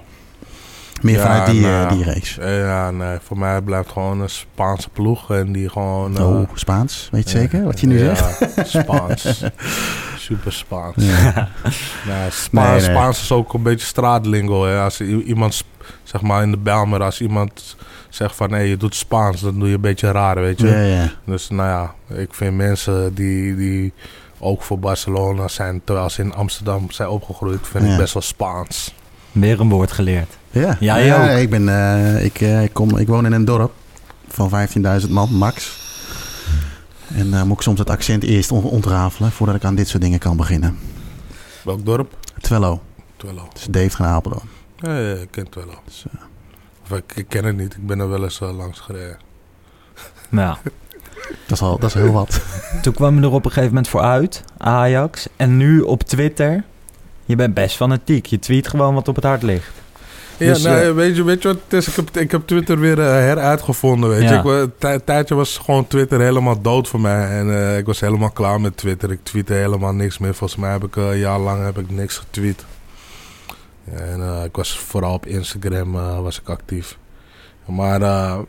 Speaker 3: Meer
Speaker 4: Ja,
Speaker 3: vanuit die,
Speaker 4: nou,
Speaker 3: eh, die race.
Speaker 4: eh, Ja, nee, voor mij blijft gewoon een Spaanse ploeg en die gewoon... eh,
Speaker 3: oh, Spaans, weet je
Speaker 4: eh,
Speaker 3: zeker wat je nu
Speaker 4: ja,
Speaker 3: zegt?
Speaker 4: Spaans. Super Spaans.
Speaker 3: Ja.
Speaker 4: Nee, Spaans,
Speaker 3: Nee, nee.
Speaker 4: Spaans is ook een beetje straatlingo. Hè. Als iemand, zeg maar in de Belmer, als iemand zegt van nee, je doet Spaans, dan doe je een beetje raar, weet je.
Speaker 3: Ja, ja.
Speaker 4: Dus nou ja, ik vind mensen die, die ook voor Barcelona zijn, terwijl ze in Amsterdam zijn opgegroeid, vind
Speaker 3: Ja.
Speaker 4: ik best wel Spaans.
Speaker 2: Weer een woord geleerd.
Speaker 3: Ja,
Speaker 2: Jij
Speaker 3: ja,
Speaker 2: ook.
Speaker 3: Ik, ben, eh, ik, eh, ik, kom, ik woon in een dorp van 15.000 man, max. En dan moet ik soms het accent eerst on- ontrafelen voordat ik aan dit soort dingen kan beginnen.
Speaker 4: Welk dorp?
Speaker 3: Twello,
Speaker 4: Twello.
Speaker 3: dus Dave van Apeldoorn.
Speaker 4: Ja, ja, ik ken Twello.
Speaker 3: Dus,
Speaker 4: Of ik, ik ken het niet, ik ben er wel eens eh, langs gereden.
Speaker 2: Nou,
Speaker 3: Dat is, al, dat is heel wat.
Speaker 2: toen kwam je er op een gegeven moment voor uit, Ajax. En nu op Twitter, je bent best fanatiek. Je tweet gewoon wat op het hart ligt.
Speaker 4: Ja,
Speaker 2: Dus,
Speaker 4: nee,
Speaker 2: eh,
Speaker 4: weet, je, weet je wat het is? Ik heb, ik heb Twitter weer eh, heruitgevonden, weet
Speaker 2: Ja.
Speaker 4: je. Een tij- tijdje was gewoon Twitter helemaal dood voor mij. En eh, ik was helemaal klaar met Twitter. Ik tweette helemaal niks meer. Volgens mij heb ik een jaar lang heb ik niks getweet. En ik was vooral op Instagram was ik actief. Maar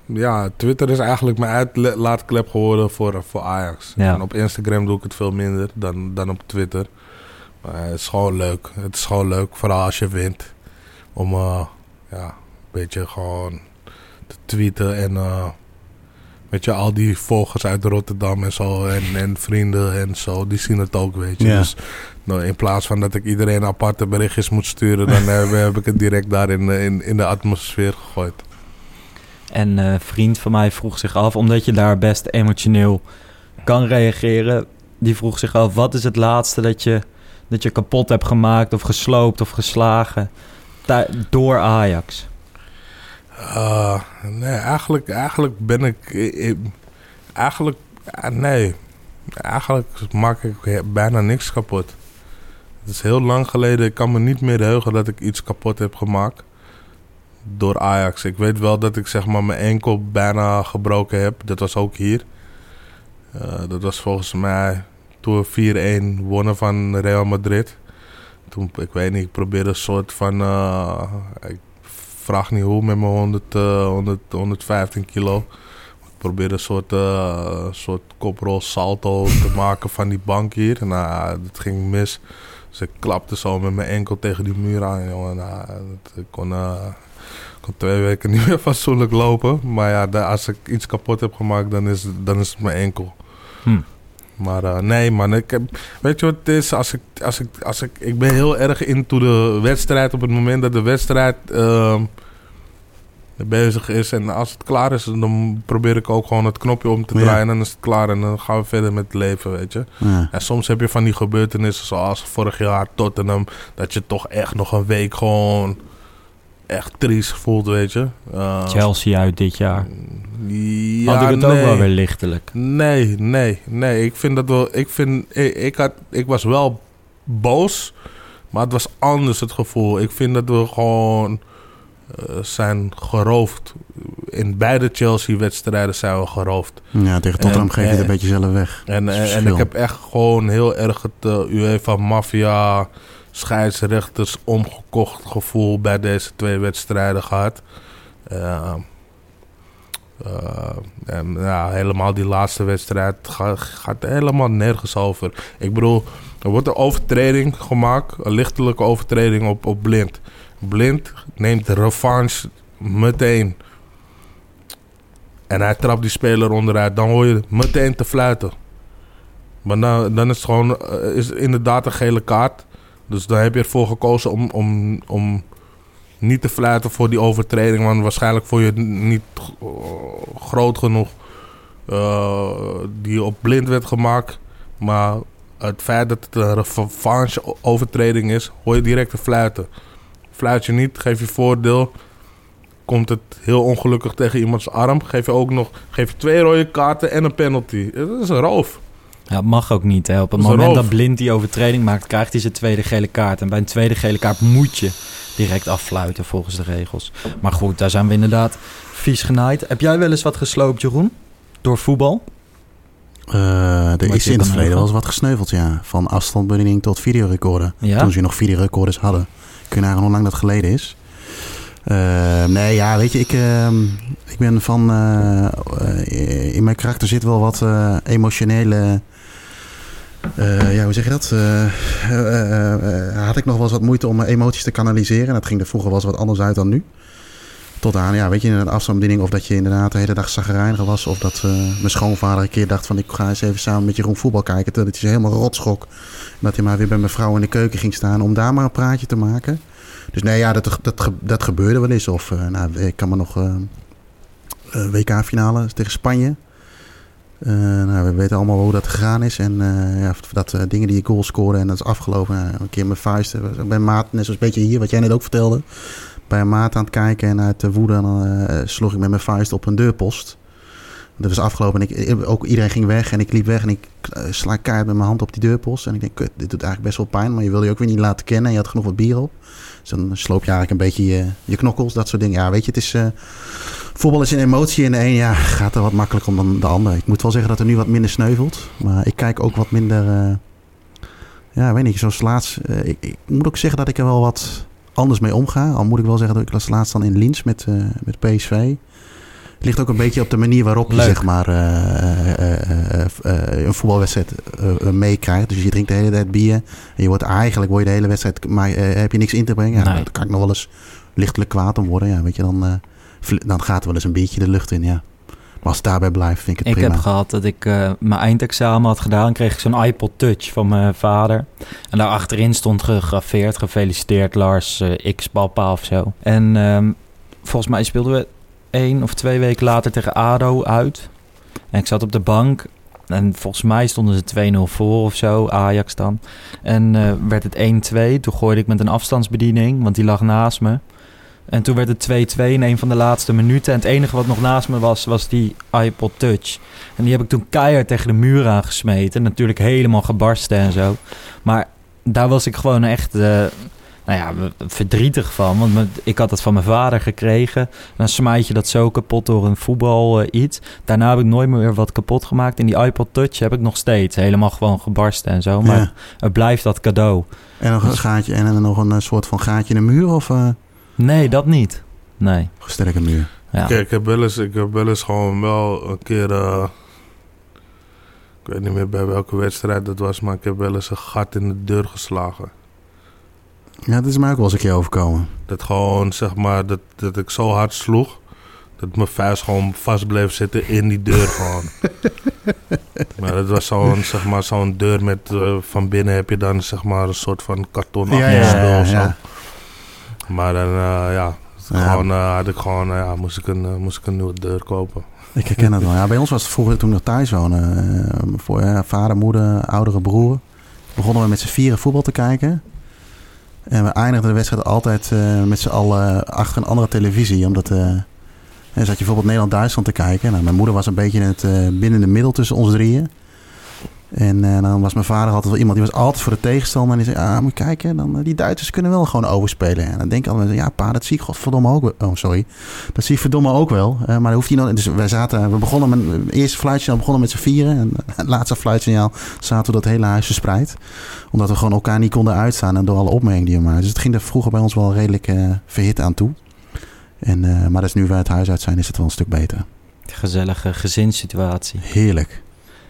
Speaker 4: ja, Twitter is eigenlijk mijn uitlaatklep geworden voor, voor Ajax.
Speaker 2: Ja.
Speaker 4: En op Instagram doe ik het veel minder dan, dan op Twitter. Maar het is gewoon leuk. Het is gewoon leuk, vooral als je wint. Om ja, een beetje gewoon te tweeten en eh, weet je, al die volgers uit Rotterdam en zo en, en vrienden en zo, die zien het ook, weet je.
Speaker 3: Ja.
Speaker 4: Dus nou, in plaats van dat ik iedereen aparte berichtjes moet sturen, dan heb, heb ik het direct daar in, de- in, in de atmosfeer gegooid.
Speaker 2: En eh, een vriend van mij vroeg zich af, omdat je daar best emotioneel kan reageren. Die vroeg zich af, wat is het laatste dat je, dat je kapot hebt gemaakt... of gesloopt of geslagen door Ajax?
Speaker 4: Uh, nee, eigenlijk, eigenlijk ben ik... eigenlijk, eh, nee. Eigenlijk maak ik bijna niks kapot. Het is heel lang geleden. Ik kan me niet meer heugen dat ik iets kapot heb gemaakt. Door Ajax. Ik weet wel dat ik zeg maar mijn enkel bijna gebroken heb. Dat was ook hier. Eh, dat was volgens mij toen we 4-1 wonnen van Real Madrid. Toen, ik weet niet, ik probeerde een soort van... eh, ik vraag niet hoe met mijn 100, eh, 100, 115 kilo. Ik probeerde een soort, eh, soort koprol salto te maken van die bank hier. Nou, dat ging mis. Ik klapte zo met mijn enkel tegen die muur aan, jongen. Nou, dat- ik kon, eh, ik kon twee weken niet meer fatsoenlijk lopen. Maar ja, als ik iets kapot heb gemaakt, dan is, dan is het mijn enkel.
Speaker 2: Hm.
Speaker 4: Maar eh, nee, man. Ik heb, weet je wat het is? Als ik, als ik, als ik, ik ben heel erg into de wedstrijd op het moment dat de wedstrijd ehm, bezig is. En als het klaar is, dan probeer ik ook gewoon het knopje om te
Speaker 3: Ja.
Speaker 4: draaien. En dan is het klaar en dan gaan we verder met het leven, weet je.
Speaker 3: Ja.
Speaker 4: En soms heb je van die gebeurtenissen zoals vorig jaar Tottenham. Dat je toch echt nog een week gewoon echt triest voelt, weet je. Eh,
Speaker 2: Chelsea uit dit jaar.
Speaker 4: Ja,
Speaker 2: Had ik het
Speaker 4: nee.
Speaker 2: ook wel weer lichtelijk.
Speaker 4: Nee, nee, nee. Ik vind dat wel. Ik, vind, ik, ik, had, ik was wel boos, maar het was anders het gevoel. Ik vind dat we gewoon eh, zijn geroofd. In beide Chelsea-wedstrijden zijn we geroofd.
Speaker 3: ja, tegen Tottenham
Speaker 4: En,
Speaker 3: geef je het een beetje zelf weg.
Speaker 4: En, en, ik heb echt gewoon heel erg het eh, UEFA-maffia scheidsrechters omgekocht gevoel bij deze twee wedstrijden gehad. Eh, eh, en ja, helemaal die laatste wedstrijd ga- gaat helemaal nergens over. Ik bedoel, er wordt een overtreding gemaakt, een lichtelijke overtreding op, op Blind. Blind neemt revanche meteen. En hij trapt die speler onderuit. Dan hoor je meteen te fluiten. Maar dan, dan is het gewoon eh, is inderdaad een gele kaart. Dus dan heb je ervoor gekozen om, om, om niet te fluiten voor die overtreding. Want waarschijnlijk vond je het niet eh, groot genoeg. eh, die op blind werd gemaakt. Maar het feit dat het een revanche overtreding is, hoor je direct te fluiten. Fluit je niet, geef je voordeel. Komt het heel ongelukkig tegen iemands arm, geef je ook nog geef je twee rode kaarten en een penalty. Dat is een roof.
Speaker 2: Ja, het mag ook niet. Hè. Op het
Speaker 4: Dat
Speaker 2: moment dat Blind die overtreding maakt, krijgt hij zijn tweede gele kaart. En bij een tweede gele kaart moet je direct affluiten volgens de regels. Maar goed, daar zijn we inderdaad vies genaaid. Heb jij wel eens wat gesloopt, Jeroen? Door voetbal?
Speaker 3: Eh, er is in het verleden wel eens wat gesneuveld, ja. Van afstandbediening tot videorecorder.
Speaker 2: Ja?
Speaker 3: Toen ze nog videorecorders hadden. Kun je nagaan hoe lang dat geleden is. Eh, nee, ja, weet je, ik, ehm, ik ben van... eh, eh, in mijn karakter zit wel wat eh, emotionele... eh, ja, hoe zeg je dat? Eh, eh, had ik nog wel eens wat moeite om mijn emoties te kanaliseren. Dat ging er vroeger wel eens wat anders uit dan nu. Tot aan, ja, weet je, een afstandsbediening. Of dat je inderdaad de hele dag zagrijnig was. Of dat mijn schoonvader een keer dacht van... ik ga eens even samen met Jeroen voetbal kijken. Dat zich helemaal rot schrok. Dat hij maar weer bij mijn vrouw in de keuken ging staan... om daar maar een praatje te maken. Dus nee, ja, dat, dat, dat gebeurde wel eens. Of, nou, ik kan me nog... eh, WK-finale tegen Spanje. Eh, nou, we weten allemaal hoe dat gegaan is. En eh, ja, dat eh, dingen die je goal scoren en dat is afgelopen. Een keer mijn vuist. ben maat, net zoals een beetje hier, wat jij net ook vertelde. Bij maat aan het kijken en uit de woede sloeg ik met mijn vuist op een deurpost. Dat was afgelopen en ik, ook iedereen ging weg en ik liep weg en ik sla keihard met mijn hand op die deurpost. En ik denk, kut, dit doet eigenlijk best wel pijn, maar je wilde je ook weer niet laten kennen en je had genoeg wat bier op. Dan sloop je eigenlijk een beetje je, je knokkels, dat soort dingen. Ja, weet je, het is... eh, voetbal is een emotie en de een ja, gaat er wat makkelijker om dan de ander. Ik moet wel zeggen dat er nu wat minder sneuvelt. Maar ik kijk ook wat minder... eh, ja, weet niet, zoals laatst... eh, ik, ik moet ook zeggen dat ik er wel wat anders mee omga. Al moet ik wel zeggen dat ik was laatst dan in Lins met, met PSV. Het ligt ook een beetje op de manier waarop je zeg maar, eh, eh, eh, een voetbalwedstrijd meekrijgt. Dus je drinkt de hele tijd bier. En je wordt eigenlijk word je de hele wedstrijd, maar heb je niks in te brengen. Ja,
Speaker 2: Nee.
Speaker 3: Daar kan ik nog wel eens lichtelijk kwaad om worden. Ja, weet je, dan, dan gaat er wel eens een beetje de lucht in. Ja. Maar als het daarbij blijft, vind ik het
Speaker 2: Ik
Speaker 3: prima.
Speaker 2: heb gehad dat ik mijn eindexamen had gedaan. kreeg ik zo'n iPod Touch van mijn vader. En daar achterin stond gegraveerd. Gefeliciteerd Lars eh, X papa of zo. En ehm, volgens mij speelden we één of twee weken later tegen ADO uit. En ik zat op de bank. En volgens mij stonden ze 2-0 voor of zo, Ajax dan. En eh, werd het 1-2. Toen gooide ik met een afstandsbediening, want die lag naast me. En toen werd het 2-2 in een van de laatste minuten. En het enige wat nog naast me was, was die iPod Touch. En die heb ik toen keihard tegen de muur aangesmeten. Natuurlijk helemaal gebarsten en zo. Maar daar was ik gewoon echt eh, nou ja, verdrietig van. Want ik had het van mijn vader gekregen. Dan smijt je dat zo kapot door een voetbal eh, iets. Daarna heb ik nooit meer wat kapot gemaakt. En die iPod Touch heb ik nog steeds. Helemaal gewoon gebarsten en zo. Maar
Speaker 3: Ja.
Speaker 2: het blijft dat cadeau.
Speaker 3: En nog een gaatje en dan nog een eh, soort van gaatje in de muur of eh
Speaker 2: Nee, dat niet. Nee.
Speaker 3: sterke muur?
Speaker 2: Ja.
Speaker 4: Kijk, ik heb wel eens, ik heb wel eens gewoon wel een keer... eh, ik weet niet meer bij welke wedstrijd dat was, maar ik heb wel eens een gat in de deur geslagen.
Speaker 3: Ja, dat is mij ook wel eens een keer overkomen.
Speaker 4: Dat gewoon, zeg maar, dat, dat ik zo hard sloeg... dat mijn vuist gewoon vast bleef zitten in die deur gewoon. maar dat was zo'n, zeg maar, zo'n deur met... eh, van binnen heb je dan, zeg maar, een soort van karton
Speaker 3: Ja, ja,
Speaker 4: spul
Speaker 3: ja,
Speaker 4: of zo. Maar dan, eh, ja... Gewoon eh, had ik gewoon, ja, moest ik, een, moest ik een nieuwe deur kopen.
Speaker 3: Ik herken dat wel. Ja, bij ons was het vroeger toen nog thuis wonen. eh, voor vader, moeder, oudere broer. Begonnen we met z'n vieren voetbal te kijken. En we eindigden de wedstrijd altijd eh, met z'n allen achter een andere televisie. Omdat dan zat je bijvoorbeeld Nederland-Duitsland te kijken. Nou, mijn moeder was een beetje in het, eh, binnen de middel tussen ons drieën. En eh, dan was mijn vader altijd wel iemand die was altijd voor de tegenstander. En die zei, ah, moet je kijken, dan, eh, die Duitsers kunnen wel gewoon overspelen. En dan denk ik altijd, ja pa, dat zie ik godverdomme ook wel. Oh, sorry. Dat zie ik verdomme ook wel. Eh, maar dan hoeft hij dan. Dus wij zaten, we begonnen met het eerste fluitje, dan begonnen met z'n vieren. En het laatste fluitsignaal zaten we dat hele huis verspreid. Omdat we gewoon elkaar niet konden uitstaan en door alle opmerkingen die we maakten. Dus het ging er vroeger bij ons wel redelijk verhit aan toe. En, maar dat is nu wij het huis uit zijn, is het wel een stuk beter.
Speaker 2: Gezellige gezinssituatie.
Speaker 3: Heerlijk.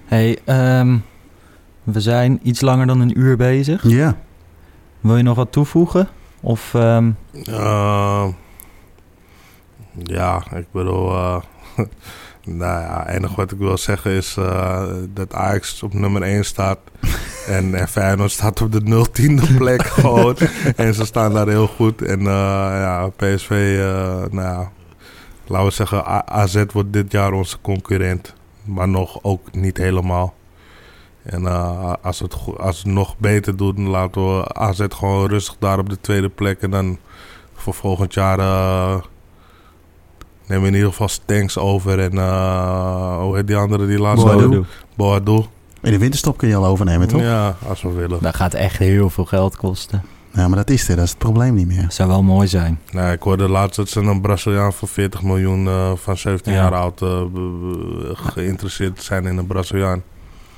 Speaker 2: Hey, ehm, we zijn iets langer dan een uur bezig.
Speaker 3: Ja.
Speaker 2: Wil je nog wat toevoegen? Of ehm,
Speaker 4: Eh, ja, ik bedoel... eh, nou ja, het enige wat ik wil zeggen is eh, dat Ajax op nummer 1 staat. en, en Feyenoord staat op de 010e plek gewoon. en ze staan daar heel goed. En ja, PSV, nou ja, laten we zeggen, A- AZ wordt dit jaar onze concurrent. Maar nog ook niet helemaal. En eh, als, het als het nog beter dan laten we AZ gewoon rustig daar op de tweede plek. En dan voor volgend jaar eh, nemen we in ieder geval Stanks over. En eh, hoe heet die andere die laatste?
Speaker 3: Boadu. In de winterstop kun je al overnemen, toch? Ja,
Speaker 4: Ja, als we willen.
Speaker 2: dat gaat echt heel veel geld kosten.
Speaker 3: Maar dat is er. Dat is het probleem niet meer.
Speaker 2: Zou wel mooi zijn.
Speaker 4: Nee, ik hoorde laatst dat ze een Braziliaan van 40 miljoen eh, van 17
Speaker 2: Ja.
Speaker 4: jaar oud eh, geïnteresseerd zijn in een Braziliaan.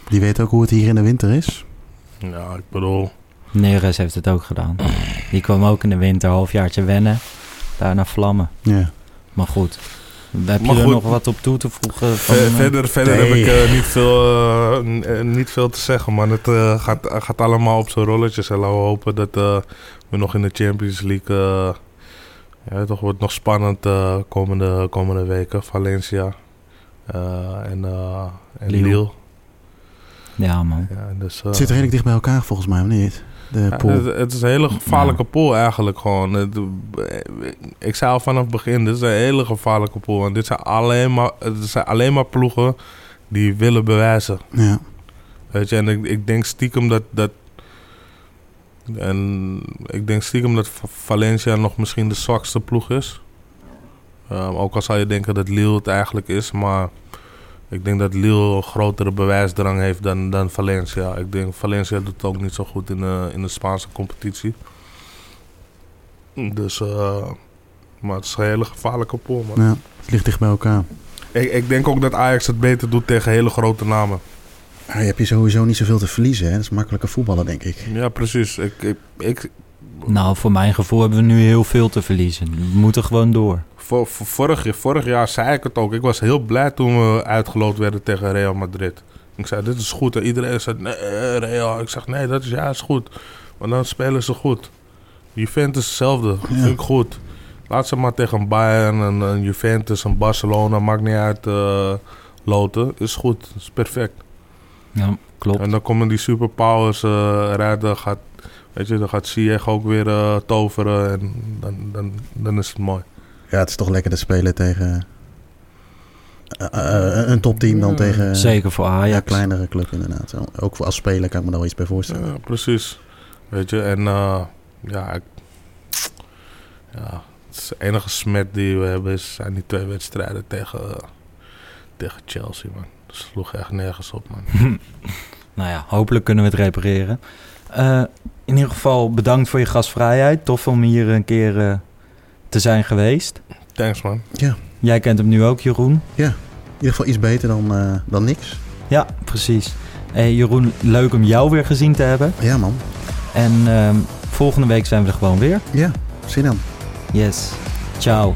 Speaker 3: Die weet ook hoe het hier in de winter is.
Speaker 4: Ja, ik bedoel,
Speaker 2: Neres heeft het ook gedaan. Die kwam ook in de winter een halfjaartje wennen. Daarna vlammen.
Speaker 3: Ja.
Speaker 2: Maar goed. Heb je
Speaker 4: Maar
Speaker 2: er
Speaker 4: goed.
Speaker 2: nog wat op toe te voegen? Van,
Speaker 4: Ver-
Speaker 2: eh,
Speaker 4: verder verder
Speaker 3: nee.
Speaker 4: heb ik eh, niet, veel, eh, niet veel te zeggen, man. Het eh, gaat, gaat allemaal op zijn rolletjes. En laten we hopen dat eh, we nog in de Champions League... eh, ja, toch wordt nog spannend uh, komende, komende weken. Valencia uh, en, uh, en
Speaker 2: Lille.
Speaker 4: Lille.
Speaker 2: Ja, man.
Speaker 4: Ja, dus, uh,
Speaker 3: Het zit redelijk dicht bij elkaar volgens mij, of niet? De pool.
Speaker 4: het, het, is een hele gevaarlijke pool eigenlijk gewoon. Het, ik zei al vanaf het begin, dit is een hele gevaarlijke pool. Want dit zijn alleen maar, het zijn alleen maar ploegen die willen bewijzen.
Speaker 3: Ja.
Speaker 4: Weet je, en ik, ik denk stiekem dat, dat en ik denk stiekem dat Valencia nog misschien de zwakste ploeg is. Um, ook al zou je denken dat Lille het eigenlijk is, maar ik denk dat Lille een grotere bewijsdrang heeft dan, dan Valencia. Ik denk Valencia doet het ook niet zo goed in de, in de Spaanse competitie. Dus, uh, maar het is een hele gevaarlijke pool, man.
Speaker 3: Ja, het ligt dicht bij elkaar.
Speaker 4: Ik, ik denk ook dat Ajax het beter doet tegen hele grote namen.
Speaker 3: Ja, je hebt je sowieso niet zoveel te verliezen. Hè? Dat is makkelijker voetballen, denk ik.
Speaker 4: Ja, precies. Ik, ik, ik,
Speaker 2: nou, voor mijn gevoel hebben we nu heel veel te verliezen. We moeten gewoon door.
Speaker 4: Vor, vorig, vorig jaar zei ik het ook. Ik was heel blij toen we uitgeloot werden tegen Real Madrid. Ik zei, dit is goed. En iedereen zei, nee, Real. Ik zeg, nee, dat is juist goed. Want dan spelen ze goed. Juventus hetzelfde. Ja. Vind ik goed. Laat ze maar tegen Bayern en, en Juventus en Barcelona. Maakt niet uit. Uh, loten. Is goed. Is perfect.
Speaker 2: Ja, klopt.
Speaker 4: En dan komen die superpowers uh, rijden. Gaat, weet je, dan gaat Ziyech ook weer uh, toveren. En dan, dan, dan is het mooi.
Speaker 3: Ja, het is toch lekker te spelen tegen, eh, eh, een topteam dan tegen
Speaker 2: Zeker voor
Speaker 3: ja,
Speaker 2: Ajax.
Speaker 3: een kleinere club inderdaad. Ook voor als speler kan ik me daar wel iets bij voorstellen.
Speaker 4: Ja, precies. Weet je, en eh, ja, ik, ja, het is de enige smet die we hebben is, zijn die twee wedstrijden tegen, tegen Chelsea, man. Dat sloeg echt nergens op, man.
Speaker 2: Nou ja, hopelijk kunnen we het repareren. Eh, in ieder geval bedankt voor je gastvrijheid. Tof om hier een keer eh, te zijn geweest.
Speaker 4: Thanks, man.
Speaker 2: Jij kent hem nu ook, Jeroen.
Speaker 3: In ieder geval iets beter dan, eh, dan niks.
Speaker 2: Ja, precies. Hey, Jeroen, leuk om jou weer gezien te hebben.
Speaker 3: Ja man,
Speaker 2: En ehm, volgende week zijn we er gewoon weer.
Speaker 3: ja, zin aan.
Speaker 2: Yes. Ciao.